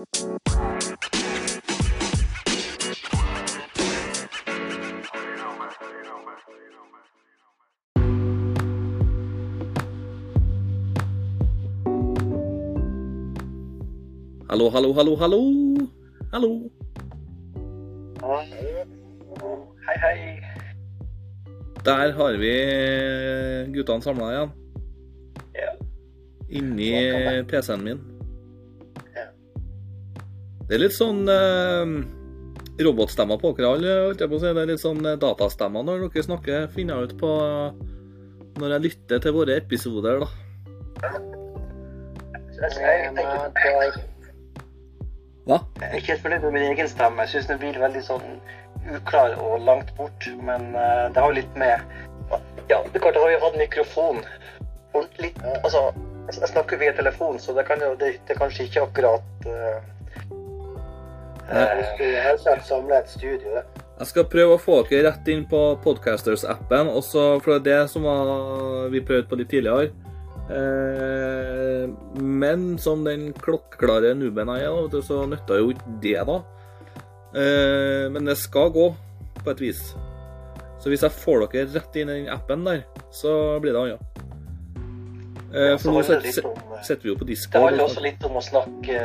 Hallo, hallo, hallo, hallo. Hallo. Hei, hei. Der har vi guttene samla igjen. Ja. Inni PC-en min. Det er litt sånn eh, robotstemmer på dere alle. holdt jeg på å si. Det er litt sånn eh, datastemmer når dere snakker, finner jeg ut på når jeg lytter til våre episoder, da. Hva? jeg er ikke helt fornøyd med min egen stemme. Jeg syns den blir veldig sånn uklar og langt bort. Men uh, det har jo litt med Ja, det klart, jeg har jo hatt mikrofon. Og litt, altså, jeg snakker via telefon, så det, kan jo, det, det er kanskje ikke akkurat uh, Skulle helst hatt samla et studio. det. Jeg skal prøve å få dere rett inn på Podcasters-appen, for det er det som var, vi prøvde på litt tidligere. Eh, men som den klokkeklare nuben jeg er, så nytta jo ikke det, da. Eh, men det skal gå, på et vis. Så hvis jeg får dere rett inn i den appen der, så blir det annet. Eh, for nå sitter, eh, vi jo på Det handler også litt om å snakke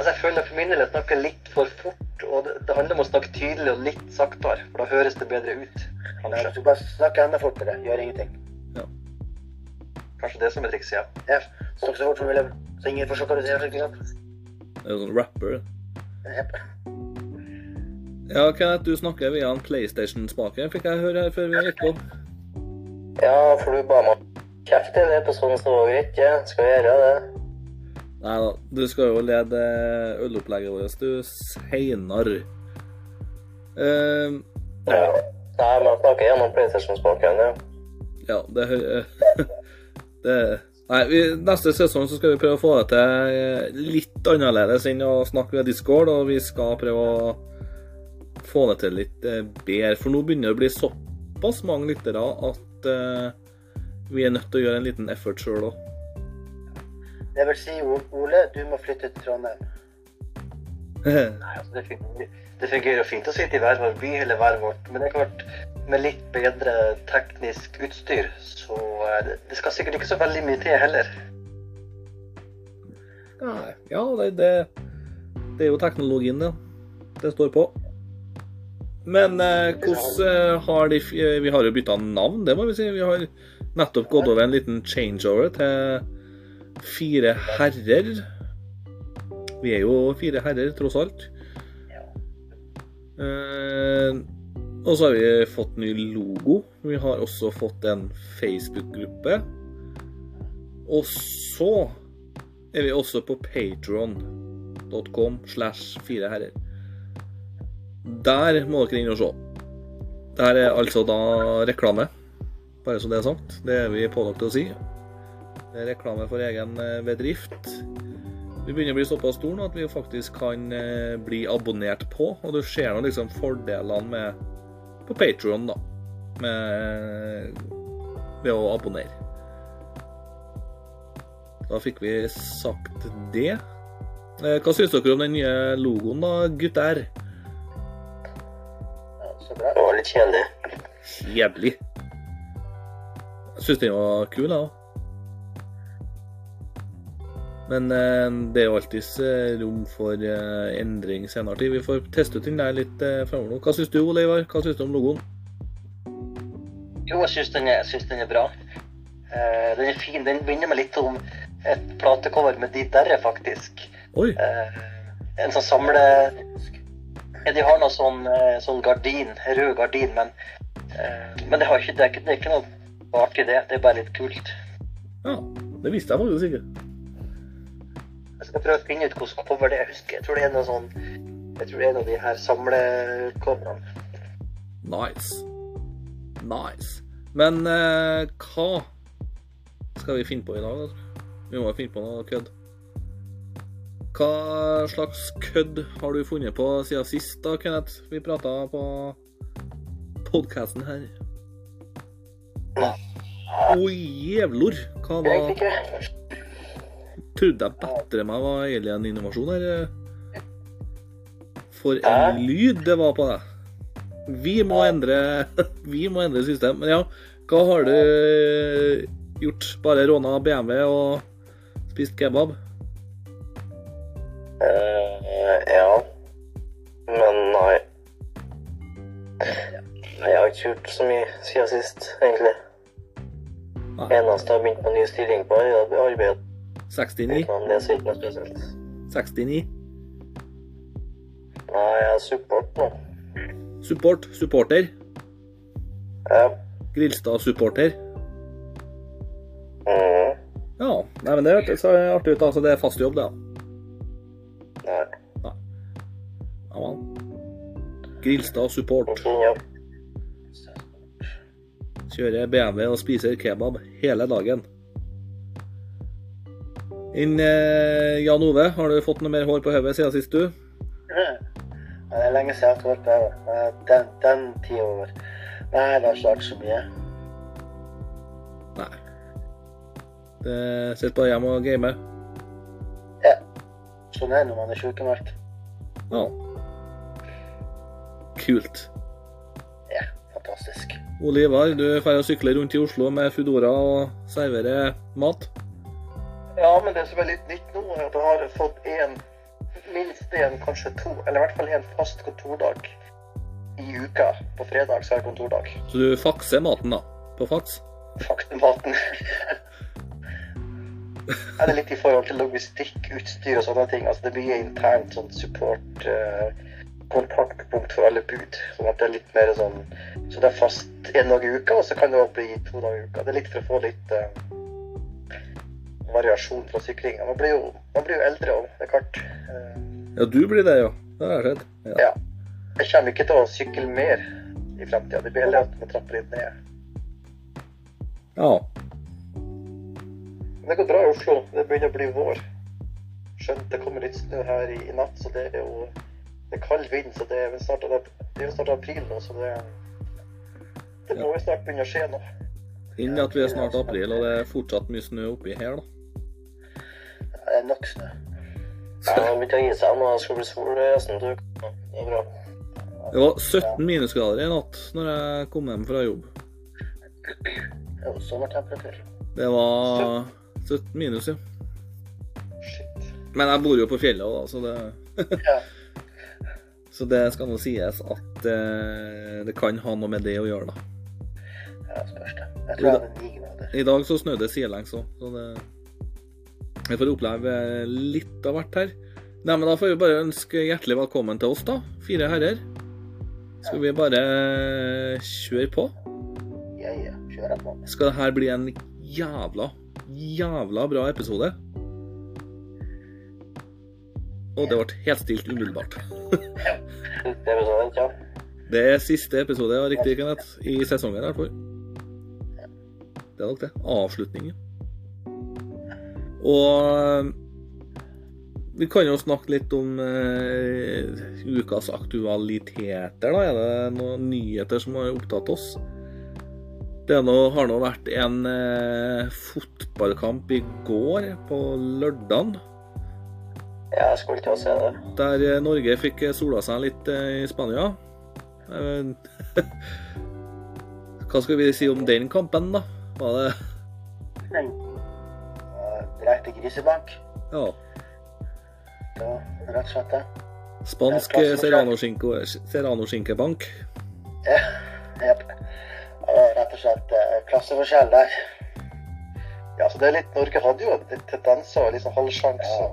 Altså, jeg føler for min del jeg snakker litt for fort. Og det, det handler om å snakke tydelig og litt saktere, for da høres det bedre ut. Kanskje, du bare snakker enda fortere, gjør ingenting. Ja. kanskje det som er trikset, ja. Ja, Snakk så fort som mulig, så ingen du sier. ikke sant? Det er jo sånn rapper. Yep. Ja, Kenneth, du snakker via en PlayStation-spake, fikk jeg høre her før vi gikk på. Ja, for du ba meg kjefte kjeft i sånn det var greit. Ja. Skal vi gjøre det? Nei da, du skal jo lede ølopplegget vårt, du seinere. Uh, Ja. Nei, man snakker gjennom PlayStation-spaken, ja. ja, det, hø- det Nei, vi, neste sesong så skal vi prøve å få det til eh, litt annerledes enn å snakke ved Discord, og vi skal prøve å få det til litt eh, bedre. For nå begynner det å bli såpass mange lyttere at uh, vi er nødt til å gjøre en liten effort sjøl òg. Det vil si, Ole, du må flytte til Trondheim. Nei, altså, det, fungerer, det fungerer jo fint å sitte i hver vår by eller hver vårt, men det er klart, med litt bedre teknisk utstyr, så eh, det, det skal sikkert ikke så veldig mye til heller. Nei, ja, det, det, det er jo teknologien, det. Det står på. Men eh, hvordan eh, har de eh, Vi har jo bytta navn, det må vi si. Vi har nettopp gått over en liten changeover til Fire herrer. Vi er jo fire herrer, tross alt. Eh, og så har vi fått ny logo. Vi har også fått en Facebook-gruppe. Og så er vi også på patreon.com slash fire herrer. Der må dere inn og se. Dette er altså da reklame, bare så det er sagt. Det er vi pålagt å si. Reklame for egen eh, bedrift. Vi begynner å bli såpass store nå at vi faktisk kan eh, bli abonnert på, og du ser nå liksom fordelene med på Patreon da, med, ved å abonnere. Da fikk vi sagt det. Eh, Hva syns dere om den nye logoen, da, gutter? Så bra. Det var litt kjedelig. Kjedelig. Jeg syns den var kul, jeg òg. Men eh, det er jo alltids eh, rom for eh, endring senere tid. Vi får teste ut den der litt fremover nå. Hva syns du, Ole Ivar? Hva syns du om logoen? Jo, jeg syns den, den er bra. Eh, den er fin. Den minner meg litt om et platecover med de derre, faktisk. Oi! Eh, en sånn samle... De har noe sånn, sånn gardin, rød gardin, men, eh, men det, har ikke, det, er ikke, det er ikke noe artig det. Det er bare litt kult. Ja, det visste jeg faktisk ikke. Jeg skal prøve å finne ut hvordan cover det er. Jeg husker, jeg tror det er noe sånn Jeg tror det er en av de her samlecoverne. Nice. Nice. Men eh, hva skal vi finne på i dag? da? Vi må finne på noe kødd. Hva slags kødd har du funnet på siden sist, da, Kenneth? Vi prata på podkasten her. Å, jævlor! Hva da? ikke. Trodde jeg bedre meg var alien-innovasjon her. For en lyd det var på deg. Vi må endre Vi må endre system. Men ja, hva har du gjort? Bare råna BMW og spist kebab? Uh, ja. Men nei. Jeg har ikke gjort så mye siden sist, egentlig. Nei. Eneste jeg har begynt på ny stilling på, er å arbeide 69? utenom det, er ikke noe spesielt. 69? Nei, jeg er support nå. Support? Supporter? Ja. Grilstad-supporter? Mm. Ja. Nei, men det hørtes artig ut. Altså, det er fast jobb, det. da. Nei. Ja, vel. Grilstad support. Fin. Kjører BMW og spiser kebab hele dagen. Inn eh, Jan Ove, har du fått noe mer hår på hodet siden sist, du? Ja, Det er lenge siden jeg har hatt hår på hodet. Den, den tida over. Nei, det har ikke vært så mye. Nei. Det Sitter bare hjemme og gamer. Sånn er det når man er sjukmeldt. Ja. Kult. Ja, Fantastisk. Olivar, du drar og sykler rundt i Oslo med Foodora og serverer mat. Ja, men det som er litt nytt nå, er at jeg har fått en, minst en, kanskje to, eller i hvert fall en fast kontordag i uka. På fredag så er det kontordag. Så du fakser maten, da? På faks? Faktematen. er det litt i forhold til logistikk, utstyr og sånne ting. Altså det blir internt sånn support, Uh, kontaktpunkt for alle bud. Sånn at det er litt mer sånn Så det er fast en dag i uka, og så kan det også bli to dager i uka. Det er litt for å få litt eh, variasjon fra sykling. Man blir jo, man blir jo eldre òg, det er klart. Eh, Ja, du blir det, ja. Det har skjedd. Ja. ja. Jeg kommer ikke til å sykle mer i framtida. Det blir heller at man trapper litt ned. ja. Men det går bra i Oslo. Det begynner å bli vår. Skjønt det kommer litt snø her i, i natt, så det er jo det er kald vind. Så det er vel snart, det snart april nå, så det, det må jo snart begynne å skje noe. Innen at vi er snart april, og det er fortsatt mye snø oppi her, da. Det er nok snø. Ja, det begynte å gi seg nå. Det skal bli sol resten av uka. Det er bra. Det var 17 minusgrader i natt når jeg kom hjem fra jobb. Det er sommertemperatur. Det var 17 minus, ja. Shit. Men jeg bor jo på fjellet òg, da, så det Ja. Så det skal nå sies at eh, det kan ha noe med det å gjøre, da. Ja, spørs det. Jeg tror jeg hadde ni grader. I dag så snødde sidelengs òg, så det Vi får oppleve litt av hvert her. Nei, men Da får vi bare ønske hjertelig velkommen til oss, da. Fire herrer. Skal vi bare kjøre på? Ja, ja. kjøre på. Skal det her bli en jævla, jævla bra episode? Og det ble helt stilt umiddelbart. Det er episode, ja. Det er siste episode, ja, riktig, Kenneth. I sesongen, i hvert fall. Det er nok det. Avslutningen. Og vi kan jo snakke litt om eh, ukas aktualiteter, da. Er det noen nyheter som har opptatt oss? Det nå, har nå vært en eh, fotballkamp i går, på lørdagen, Ja, jeg skulle til å se det. der eh, Norge fikk eh, sola seg litt eh, i Spania. Eh, Hva skal vi si om den kampen, da? Var det Direkte grisebank. ja, ja. rett og slett det. spansk Ja, serrano-skinkebank? Jepp. Det var rett og slett klasseforskjell der. Ja, så det er litt Norge hadde jo en tendenser og liksom halvsjanse. Ja.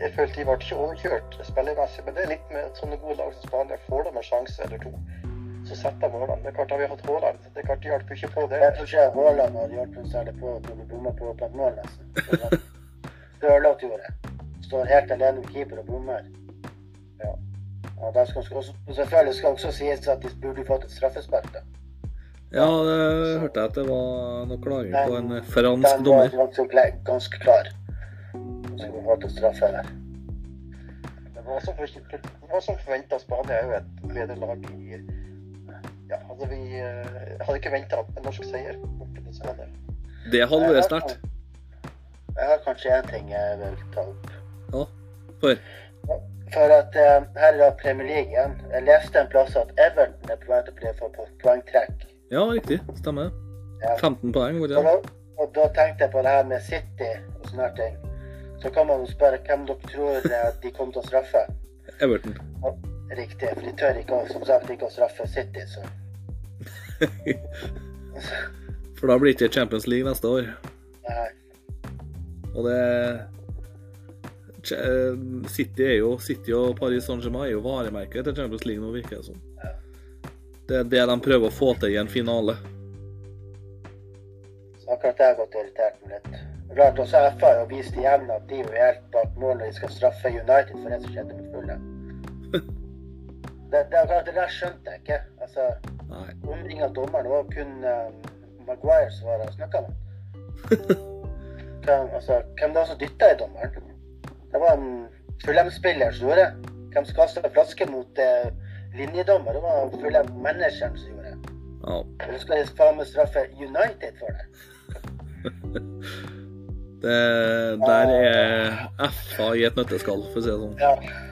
Jeg følte de ble ikke overkjørt spillermessig, men det er litt med sånne gode lag som Spania. Får de en sjanse eller to, så setter de målene. Det er klart, har vi hatt Haaland, det er klart de hjelper ikke på det. Jeg tror ikke Haaland hadde hjulpet noe særlig på at du bomma på åpent mål, nesten. Sørloth gjorde det. Står helt alene med keeper og bommer. Ja. Og da skal også, selvfølgelig skal også sies at de burde fått et straffespark. da. Ja, det hørte jeg at det var noe klaging på en fransk Den var dommer. ganske, var ganske klar. Så de fått et straffe der. Men hva som, forventa Spania, er jo et bedre lag i Ja, altså vi eh, hadde ikke venta en norsk seier borte til Spania. Det hadde vært. Jeg har kanskje jeg vil ta opp. Ja, for For at eh, her er da Premier League igjen. Jeg leste en plass at Everton er på vei til å bli for på poengtrekk. Ja, riktig. Stemmer. Ja. 15 poeng, var det Og da, og da tenkte jeg på det her med City og sånne her ting. Så kan man jo spørre hvem dere tror eh, de kommer til å straffe. Everton. Riktig, for de tør ikke, som sagt, ikke å straffe City, så For da blir det ikke Champions League neste år. nei. Og det eh, City er jo City og Paris Saint-Germain er jo varemerket til Champions League nå, virker det som. Det er det de prøver å få til i en finale. Så akkurat det har gått irritert meg litt. Rart også FA har jo vist igjen at de er hjelpe helt bak mål når de skal straffe United for det som skjedde med Fulham. Det, det, det der skjønte jeg ikke. Altså, Nei. Omring av dommeren var kun uh, Maguire som var og snakka med. Hvem, altså, hvem det var som dytta i dommeren? Det var en Fulham-spiller som gjorde det. Hvem som kasta flaske mot uh, linjedommer? Det var Fulham-manageren som gjorde det. Ja. Du skal faen meg straffe United for det. Det der er FA i et nøtteskall, for å si det sånn. Ja.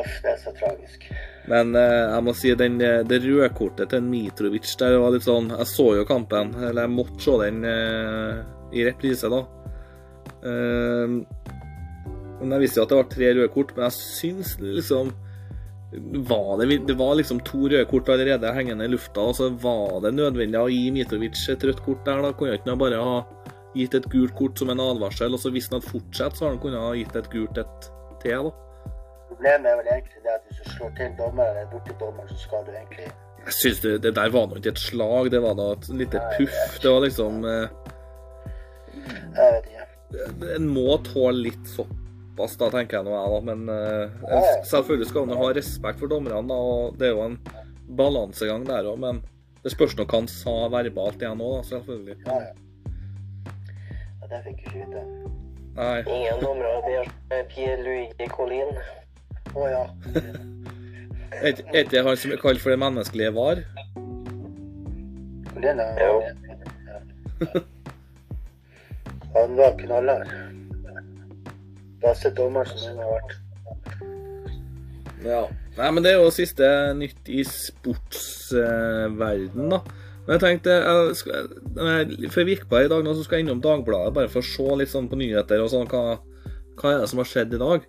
Uff, det er så tragisk. Men eh, jeg må si den, eh, det røde kortet til Mitrovic der var litt sånn Jeg så jo kampen, eller jeg måtte se den eh, i reprise, da. Eh, men Jeg visste jo at det var tre røde kort, men jeg syns liksom var det, det var liksom to røde kort allerede hengende i lufta, og så var det nødvendig å gi Mitrovic et rødt kort der. Da kunne ikke bare ha gitt et gult kort som en advarsel, og så hvis han hadde fortsatt, så hadde han kunnet ha gitt et gult et til. da. Problemet er vel egentlig det at hvis du slår til dommeren eller borti dommeren, så skal du egentlig Jeg synes det, det der var nå ikke et slag, det var da et lite puff. Det var liksom eh, Jeg vet ikke. En må tåle litt såpass, da, tenker jeg nå, jeg, da. Men eh, selvfølgelig skal man ha respekt for dommerne, da, og det er jo en balansegang der òg. Men det spørs nå hva han sa verbalt igjen òg, da, selvfølgelig. Ja, ja. ja det fikk vi ikke vite. Nei. Ingen dommere som Pierre-Louis Collin. Å ja. Er ikke- det han som er kalt for det menneskelige var? Colin er Jo. Ja. Han var knallhard. Beste dommer som noen har vært. Ja. Nei, men det er jo siste nytt i sportsverden, da. Men jeg tenkte jeg skal, når jeg- Før vi gikk på her i dag, nå, så skal jeg innom Dagbladet bare for å se litt sånn på nyheter og sånn. Hva, hva er det som har skjedd i dag?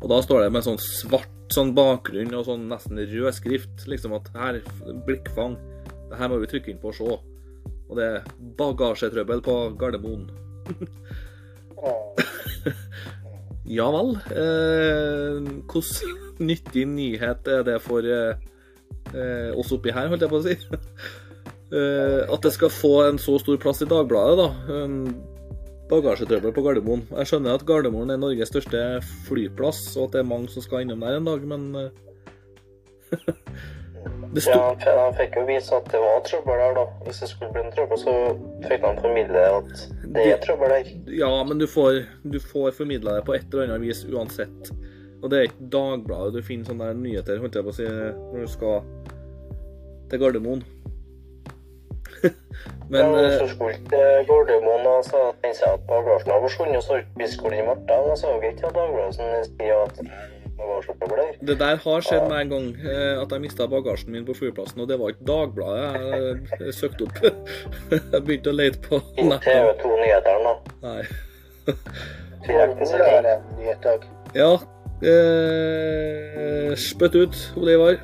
Og da står det med sånn svart sånn bakgrunn og sånn nesten rød skrift. Liksom at her, blikkfang. Det her må vi trykke inn på og se. Og det er bagasjetrøbbel på Gardermoen. Ja vel. Eh, Hvordan nyttig nyhet er det for eh, eh, oss oppi her, holdt jeg på å si? Eh, at det skal få en så stor plass i Dagbladet, da. Bagasjetrøbbel på Gardermoen. Jeg skjønner at Gardermoen er Norges største flyplass, og at det er mange som skal innom der en dag, men eh, Det sto Ja, han fikk jo vise at det var trøbbel der, da. Hvis det skulle bli en trøbbel, så fikk han formidle at det er trøbbel der. Ja, men du får, du får formidla det på et eller annet vis uansett. Og det er ikke Dagbladet du finner sånne nyheter, holdt jeg på å si, når du skal til Gardermoen. men ja, eh, så skulle ikke Gardermoen da, så tenkte jeg at bagasjen har forsvunnet, så hvis i Martha, da så jeg ikke at Dagbladet sier at bagasjetrøbbel der. det der har skjedd med en gang, eh, at jeg mista bagasjen min på flyplassen, og det var ikke Dagbladet jeg, jeg søkte opp. jeg begynte å lete på nettet. TV 2-nyhetene, da. Nei. Direkte Nå er det en. Ja. Eh, spytt ut, Ole Ivar.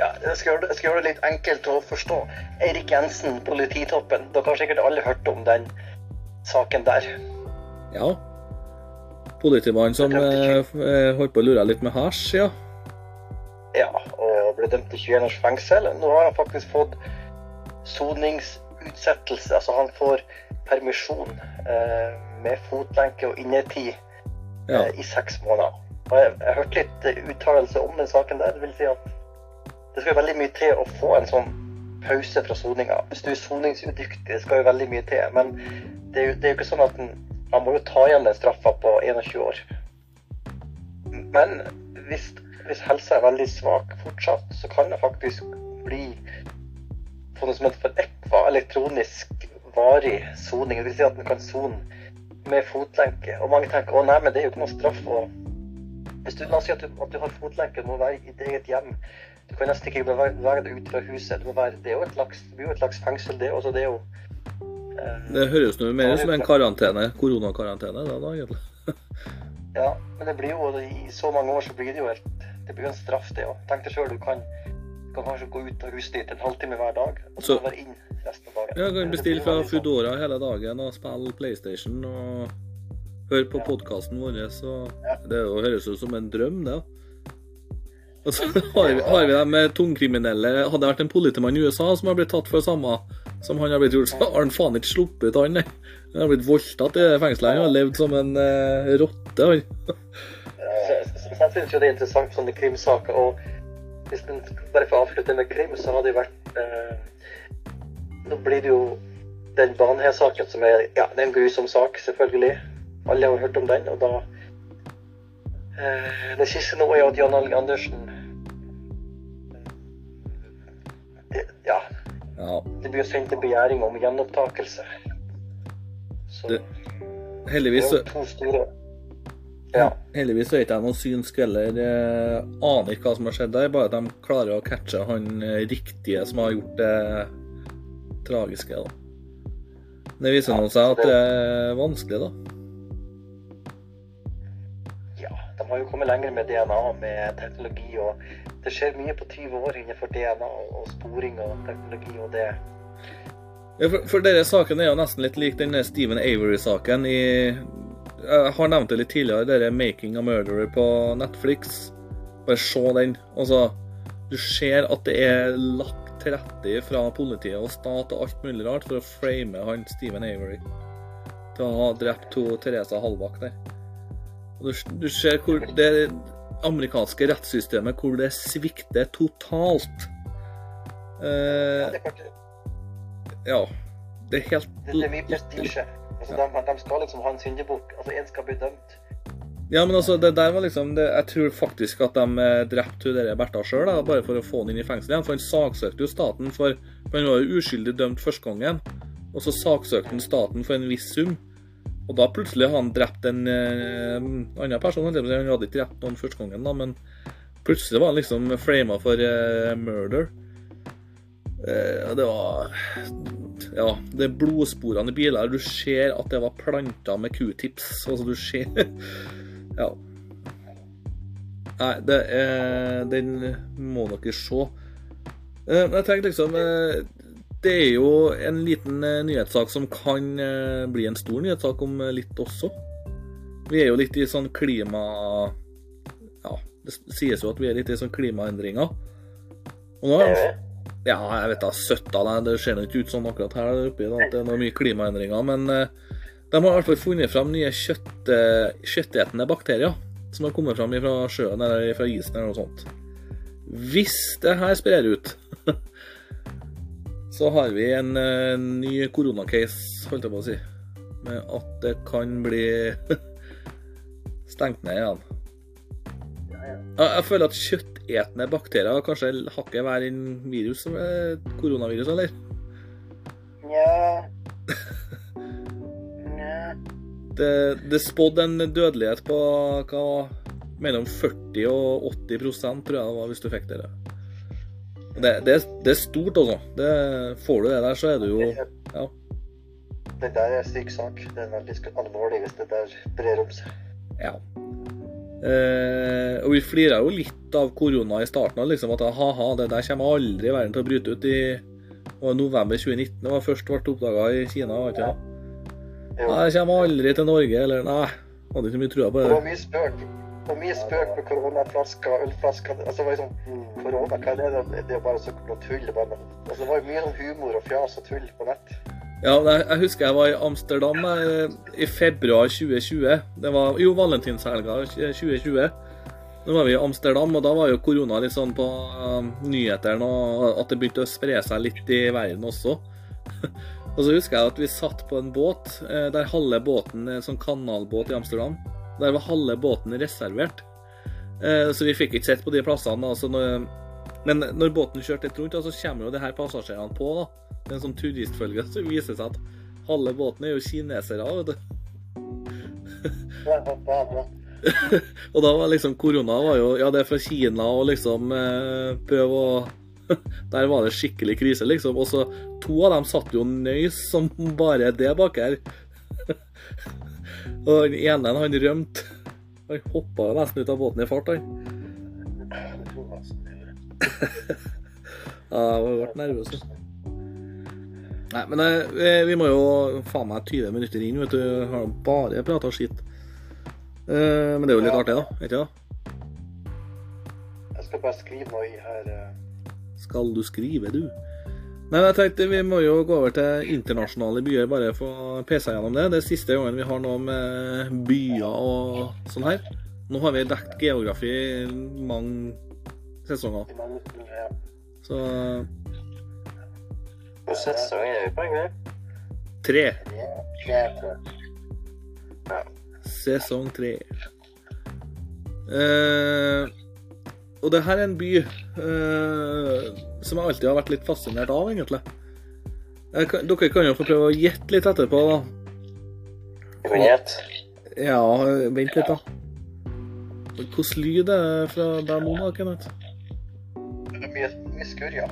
Ja, jeg skal, gjøre det, jeg skal gjøre det litt enkelt å forstå. Eirik Jensen, polititoppen. Dere har sikkert alle hørt om den saken der. Ja. Politimannen som eh, eh, holdt på å lure litt med hasj, ja. Ja, og ble dømt til 21 års fengsel. Nå har han faktisk fått soningsutsettelse. Altså han får permisjon eh, med fotlenke og innetid ja. eh, i seks måneder. Og jeg, jeg hørte litt uttalelse om den saken der. Det vil si at det skal jo veldig mye til å få en sånn pause fra soninga. Hvis du er soningsudyktig, det skal jo veldig mye til. Men det er jo, det er jo ikke sånn at den, man må jo ta igjen den straffa på 21 år. Men hvis, hvis helsa er veldig svak fortsatt, så kan det faktisk bli på noe som heter ECVA, elektronisk varig soning. Det vil si at en kan sone med fotlenke. Og mange tenker å nei, men det er jo ikke noe straff. Og hvis du, la oss si at du, at du har fotlenke, du må være i ditt eget hjem. Du kan nesten ikke være deg ut fra huset. Du være, det er slags, det blir jo et slags fengsel, det også. Det er jo eh, Det høres noe mer ut som en karantene. Koronakarantene, da, da egentlig. Ja, men det blir jo i så mange år så blir det jo helt Det blir jo en straff, det òg. Tenk deg sjøl, du kan, du kan kanskje gå ut av huset ditt en halvtime hver dag, og så Så- være inn resten av dagen. Ja, kan bestille fra sånn. Foodora hele dagen og spille PlayStation og høre på podkasten vår. Så det høres ut som en drøm, det. da. Og så har vi, har vi dem med tungkriminelle Hadde det vært en politimann i USA som har blitt tatt for samme som han har blitt gjort, så har han faen ikke sluppet ut, han. Han har blitt voldtatt i fengselet. Han har levd som en eh, rotte, han. Jeg syns jo det er interessant sånne krimsaker. Og hvis en bare får avslutte med krim, så har det vært eh, Nå blir det jo den Baneheia-saken som er Ja, det er en grusom sak, selvfølgelig. Alle har hørt om den, og da eh, Det siste nå er jo at Jan Alge Andersen det, Ja, Ja. det blir sendt en begjæring om gjenopptakelse. Så Det- det Heldigvis, er så- to store Ja. heldigvis er ikke jeg noen synsk eller eh, aner ikke hva som har skjedd der, bare at de klarer å catche han eh, riktige som har gjort det tragiske. da. Det viser nå seg at det er vanskelig, da. Har jo kommet lenger med DNA, med teknologi, og det skjer mye på 20 år innenfor DNA og sporing og teknologi, og det Ja, for, for denne saken er jo nesten litt lik den Steven Avery-saken i Jeg har nevnt det litt tidligere, denne 'Making a Murderer' på Netflix. Bare se den. Altså, du ser at det er lagt til rette fra politiet og stat og alt mulig rart for å frame han Stephen Avery til å ha drept to Teresa Hallbakk der. Du, du ser hvor det amerikanske rettssystemet hvor det svikter totalt. Eh, Ja, det, er klart, ja. Det er helt det, det er mye prestisje. Altså, de, de skal liksom ha en syndebukk. Altså, én skal bli dømt. Ja, men altså, det der var liksom det, Jeg tror faktisk at de eh, drepte hun Bertha sjøl, bare for å få han inn i fengsel igjen. For han saksøkte jo staten for for Han var jo uskyldig dømt første gangen. Og så saksøkte han staten for en viss sum. Og da plutselig har han drept en eh, annen person. Han hadde ikke drept noen første gangen, da, men plutselig var han liksom flama for eh, murder. Eh, det var Ja, det er blodsporene i biler. Du ser at det var planta med q-tips. Altså, du ser Ja. Nei, det er Den må dere se. Eh, jeg tenkte liksom eh, Det er jo en liten eh, nyhetssak som kan eh, bli en stor nyhetssak om eh, litt også. Vi er jo litt i sånn klima... Ja, det sies jo at vi er litt i sånn klimaendringer. Og nå er det... ja, jeg vet da, søtta deg, det ser nå ikke ut sånn akkurat her oppe, at det er noe mye klimaendringer. Men de har i hvert fall funnet fram nye kjøtt, kjøttetende bakterier som har kommet fram fra sjøen eller fra isen eller noe sånt. Hvis det her sprer ut, så har vi en eh, ny koronacase, holdt jeg på å si. Med at det kan bli stengt ned igjen. Jeg, jeg føler at kjøttetende bakterier kanskje hakket verre enn virus, eh, koronavirus, eller? Nja Det, det spådde en dødelighet på hva, mellom 40 og 80 prosent, tror jeg det var, hvis du fikk det. Det, det, det er stort, altså. Det, får du det der, så er du jo Ja. Det der er syk sak. Det er veldig alvorlig hvis det der brer om seg. ja. Eh, og vi flira jo litt av korona i starten, liksom, at ha-ha, det der kommer aldri verden til å bryte ut i og november 2019. Det var først ble oppdaga i Kina. Ikke det? Nei, det kommer aldri til Norge, eller Nei, hadde ikke mye trua på Det det. var mye spøk. Var mye spøk med koronaflasker, ølflasker Altså, det var liksom Korona, hva er det? Det er jo bare så noe tull. Bare, altså, det var jo mye sånn humor og fjas og tull på nett. Ja, jeg, husker jeg var i Amsterdam eh, i februar 2020. Det var jo valentinshelga 2020. Nå var vi i Amsterdam, og da var jo korona litt sånn på uh, nyhetene, og at det begynte å spre seg litt i verden også. og så husker jeg at vi satt på en båt eh, der halve båten er en sånn kanalbåt i Amsterdam. Der var halve båten reservert. Eh, så vi fikk ikke sett på de plassene. Altså når, men når båten kjørte litt rundt, så kommer jo de her passasjerene på. da. Det er en sånn turistfølge som viser seg at halve båten er jo kinesere, vet du. Og da var liksom korona var jo Ja, det er fra Kina og liksom eh, prøve å Der var det skikkelig krise, liksom. Og så to av dem satt jo nøys som bare det bak her. Og den ene, han rømte. Han hoppa nesten ut av båten i fart, han. Ja, jeg ble nervøs. Nei, men eh, vi må jo faen meg 20 minutter inn, vet du. Har bare prata skitt. Eh, men det er jo litt Ja. artig, da. Ikke det? Jeg skal bare skrive noe i her. eh. Skal du skrive, du? Men jeg tenkte vi må jo gå over til internasjonale byer, bare få pesa gjennom det. Det er siste gangen vi har noe med byer og sånn her. Nå har vi dekket geografi mange sesonger, så Hvor sesong er vi på, egentlig? tre. Sesong tre. Eh, og det her er en by eh, som jeg alltid har vært litt fascinert av, egentlig. Kan, dere kan jo få prøve å gjette litt etterpå, da. Kan gjette. Ja, vent litt, da. Hvordan lyd er det fra der nå, da, Kenneth? Det er mye, mye ja.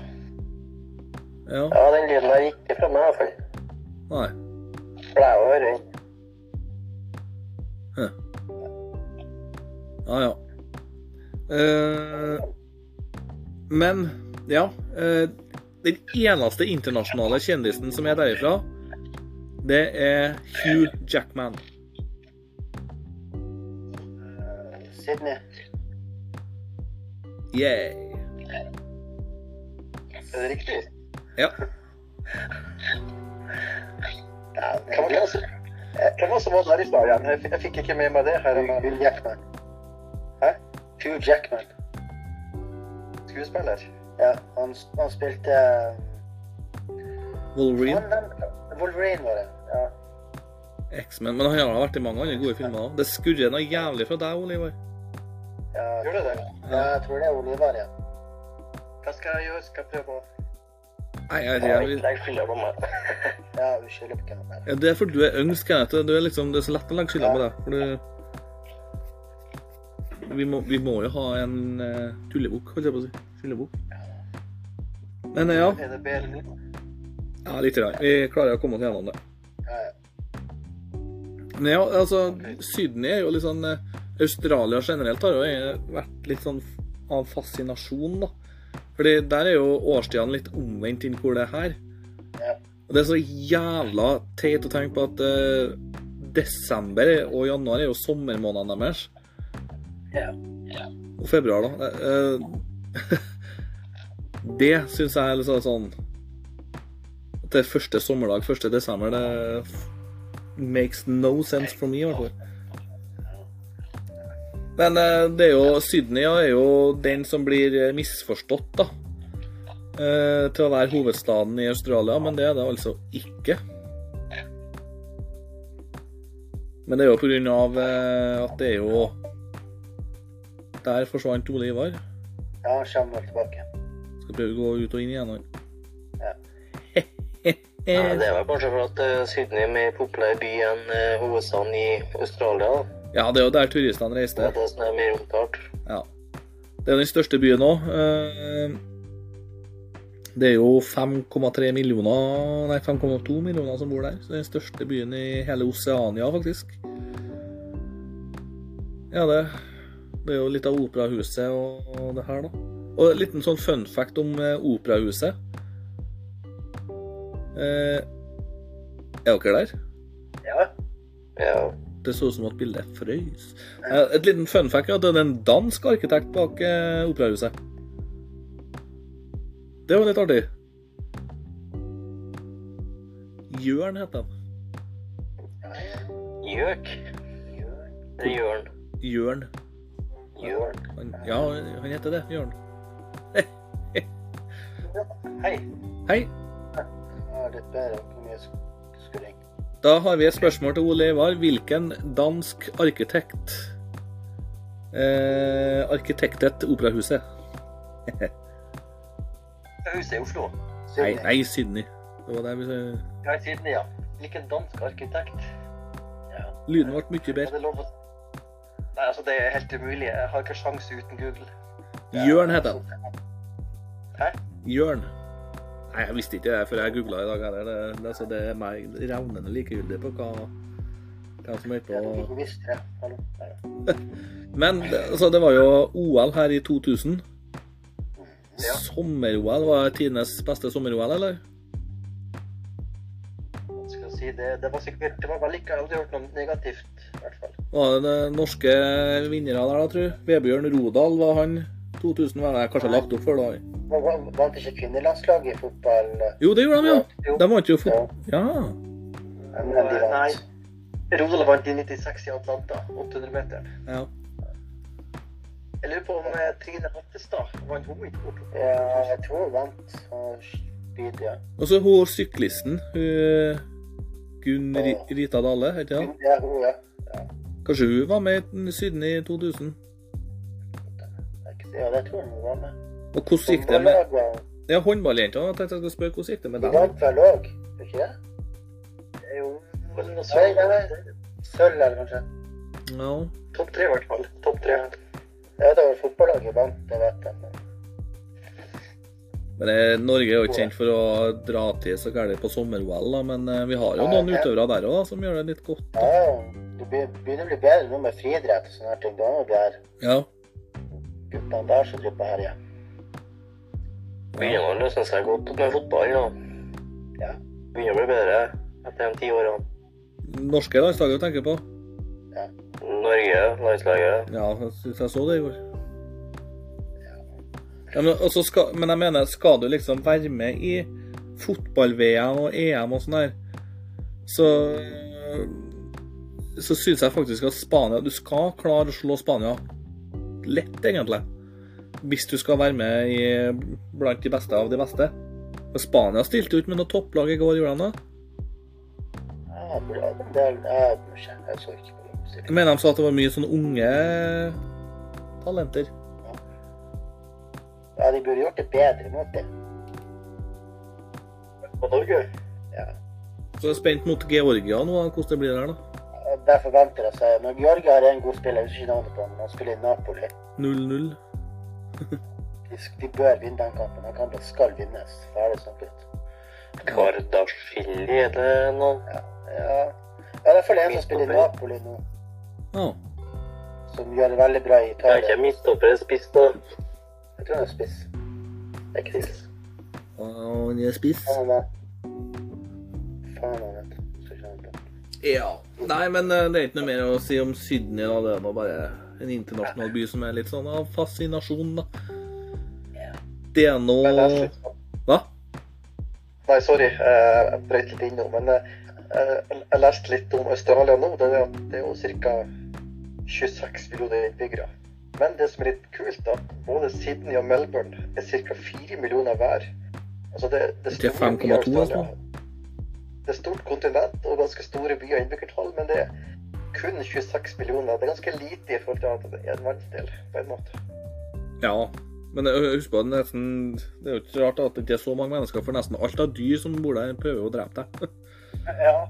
Ja? Ja, den lyden der gikk ikke fra meg, i hvert fall. Nei. Pleier å høre den. Ja, ja. Eh, men, ja. eh, den eneste internasjonale kjendisen som er derifra, det er Hugh Jackman. Eh, Sydney. Yeah. Er det riktig? Ja. Det Hvem var det som- var der i stad igjen? Jeg, fikk ikke med meg det. her. Hugh Jackman. Hæ? Hugh Jackman. Skuespiller. Ja, han, han spilte Wolverine, han, den, Wolverine var det. Ja. X-Men. Men han har vært i mange andre gode filmer òg. Det skurrer noe jævlig fra deg, Oliver. Ja, Gjør det det? ja, jeg tror det er Oliver, ja. Hva skal jeg gjøre? Skal jeg prøve å Nei, jeg, Jeg jeg, jeg skylda på meg. Ja, vi skylder på hvem ja, det er fordi du er yngst, Kenneth. Du er liksom, det er så lett å legge skylda på deg. For du vi må, vi må jo ha en uh, tullebok, holdt jeg på å si. Skyllebukk. Men ja, Er det bedre nå? ja litt. Grann. Vi klarer å komme oss gjennom det. Ja, ja. Men ja, altså, Sydney er jo litt sånn eh, Australia generelt har jo vært litt sånn av fascinasjon, da. Fordi der er jo årstidene litt omvendt inn hvor det er her. Ja. Og det er så jævla teit å tenke på at uh, desember og januar er jo sommermånedene deres. Ja. Og februar, da. Eh, det syns jeg er litt sånn- sånn At det første sommerdag, 1. desember, det makes no sense for me, i hvert fall. Men eh, det er jo Sydney er jo den som blir eh, misforstått, da. eh, til å være hovedstaden i Australia, men det er det altså ikke. Men det er jo eh, at det er jo Der forsvant Ole Ivar. ja, han kommer tilbake. Skal prøve å gå ut og inn igjen. han. Ja. Ja, det er vel kanskje for at eh, Sydney er mer populær by enn eh, hovedstaden i Australia. da. Ja, det er jo der turistene Det reiste. er det som er mer omtalt. Ja. Det er den største byen òg. Det er jo 5,3 millioner Nei, 5,2 millioner som bor der. Så det er den største byen i hele Oseania, faktisk. Ja, det, det er jo litt av operahuset og, og det her, da. Og en liten sånn fun fact om eh, operahuset. Eh, er dere der? Ja. Ja. Det så ut som at bildet frøys. Eh, Et liten fun fact er at det er en dansk arkitekt bak eh, operahuset. Det var litt artig. Jørn heter han. Gjøk. Jørn. Jørn. Jørn. Ja, Han, ja, han heter det. Jørn. Skulle Hei. Da har vi et spørsmål til Ole Ivar. Hvilken dansk arkitekt eh, arkitektet operahuset? Huset i Oslo. Nei, nei, Sydney. Det var der vi Ja, Sydney, ja. Hvilken dansk arkitekt. Lyden ble mye bedre. Nei, altså, det er helt umulig. Jeg har ikke sjans uten Google. Jørn heter han. Hæ? Jørn. Nei, jeg visste ikke det før jeg googla i dag heller. Det, det, altså, det er meg revnende likegyldig på hva, hvem som tok på det. Men altså, det var jo OL her i 2000. Ja. Sommer-OL var tidenes beste sommer-OL, eller? Skal si? Det, det var sikkert Det var vel ikke aldri hørt noe negativt, i hvert fall. Var det de norske vinnere der, da, tru? Vebjørn Rodal var han. 2000 var det kanskje lagt opp for da. Vant ikke kvinnelandslaget i fotball? eh, Jo, det gjorde de, ja. De vant jo fotball. Ja. Men, de Nei. vant? Rodal vant i 96 i Atlanta, 800-meteren. ja. Jeg lurer på om eh, Trine Hattestad vant hun i fort? Ja, jeg tror hun vant. Og spyd, ja. Og så hun syklisten, hun Gunn Rita Dale, heter hun? Ja, hun, ja. Kanskje hun var med i Syden i 2000? Ja, det tror jeg hun var med. Og hvordan gikk det med var- Ja, håndballjentene. Jeg tenkte jeg skulle spørre hvordan gikk det med De dem? vant vel òg, ikke det? Jo. Sølv, eller kanskje? Ja. Topp tre, i hvert fall. Topp tre. Ja, vet var fotballaget vant, det vet jeg. Men Men eh, Norge er jo ikke kjent for å dra til så gærent på sommer-OL, men eh, vi har jo noen jeg- utøvere der òg som gjør det litt godt. Da. ja, det begynner å bli bedre nå med friidrett og sånne ting. Da er det her Ja. Begynner å løse seg godt med fotball nå. Ja. Begynner å bli bedre etter de ti årene. Norske landslaget du tenker på? Norge, landslaget. Ja, jeg jeg så det i går. Ja, men, og skal, men jeg mener, skal du liksom være med i fotball-VM og EM og sånn her, så så syns jeg faktisk at Spania Du skal klare å slå Spania lett, egentlig. Hvis du skal være med i, blant de beste av de beste. Men Spania stilte jo ikke med noe topplag i går, gjorde de det? Ja, er, jeg, mener de sa at det var mye sånne unge talenter. Ja, de burde gjort det bedre mot det. På Norge? Ja. Så jeg er spent mot Georgia nå, hvordan det blir der, da. Og Derfor venter jeg seg Når Georgia har en god spiller, jeg husker ikke navnet på ham, men han spiller i Napoli. 0-0. De, bør vinne den kampen. Den kampen skal vinnes. Ferdig snakket. Kardashvili, er det noen? Ja. ja. Ja, det er i hvert fall en som spiller i Napoli nå, Ja. som gjør det veldig bra i Jeg er Italia. ikke midtstopper, spiss da. Jeg tror han er spiss. Det er ikke spiss. Og han er spiss. Faen, han Faen, han vet. Ja. Nei, men eh, det er ikke noe mer å si om Sydney. da. Det er nå bare en internasjonal by som er litt sånn av fascinasjon, da. Det er nå noe... Hva? Nei, sorry. eh, Jeg brøt litt innom. Men eh, jeg leste litt om Australia nå. Det er, jo ca. 26 millioner innbyggere. Men det som er litt kult, da, både Sydney og Melbourne er ca. 4 millioner hver. Altså det, det, Det er 5,2 byer i altså. Det er stort kontinent og ganske store byer innbyggertall, men det er kun 26 millioner. Det er ganske lite i forhold til at det er en verdensdel, på en måte. Ja. Men husk på, det er er jo ikke rart at det ikke er så mange mennesker, for nesten alt av dyr som bor der, prøver å drepe deg. Ja,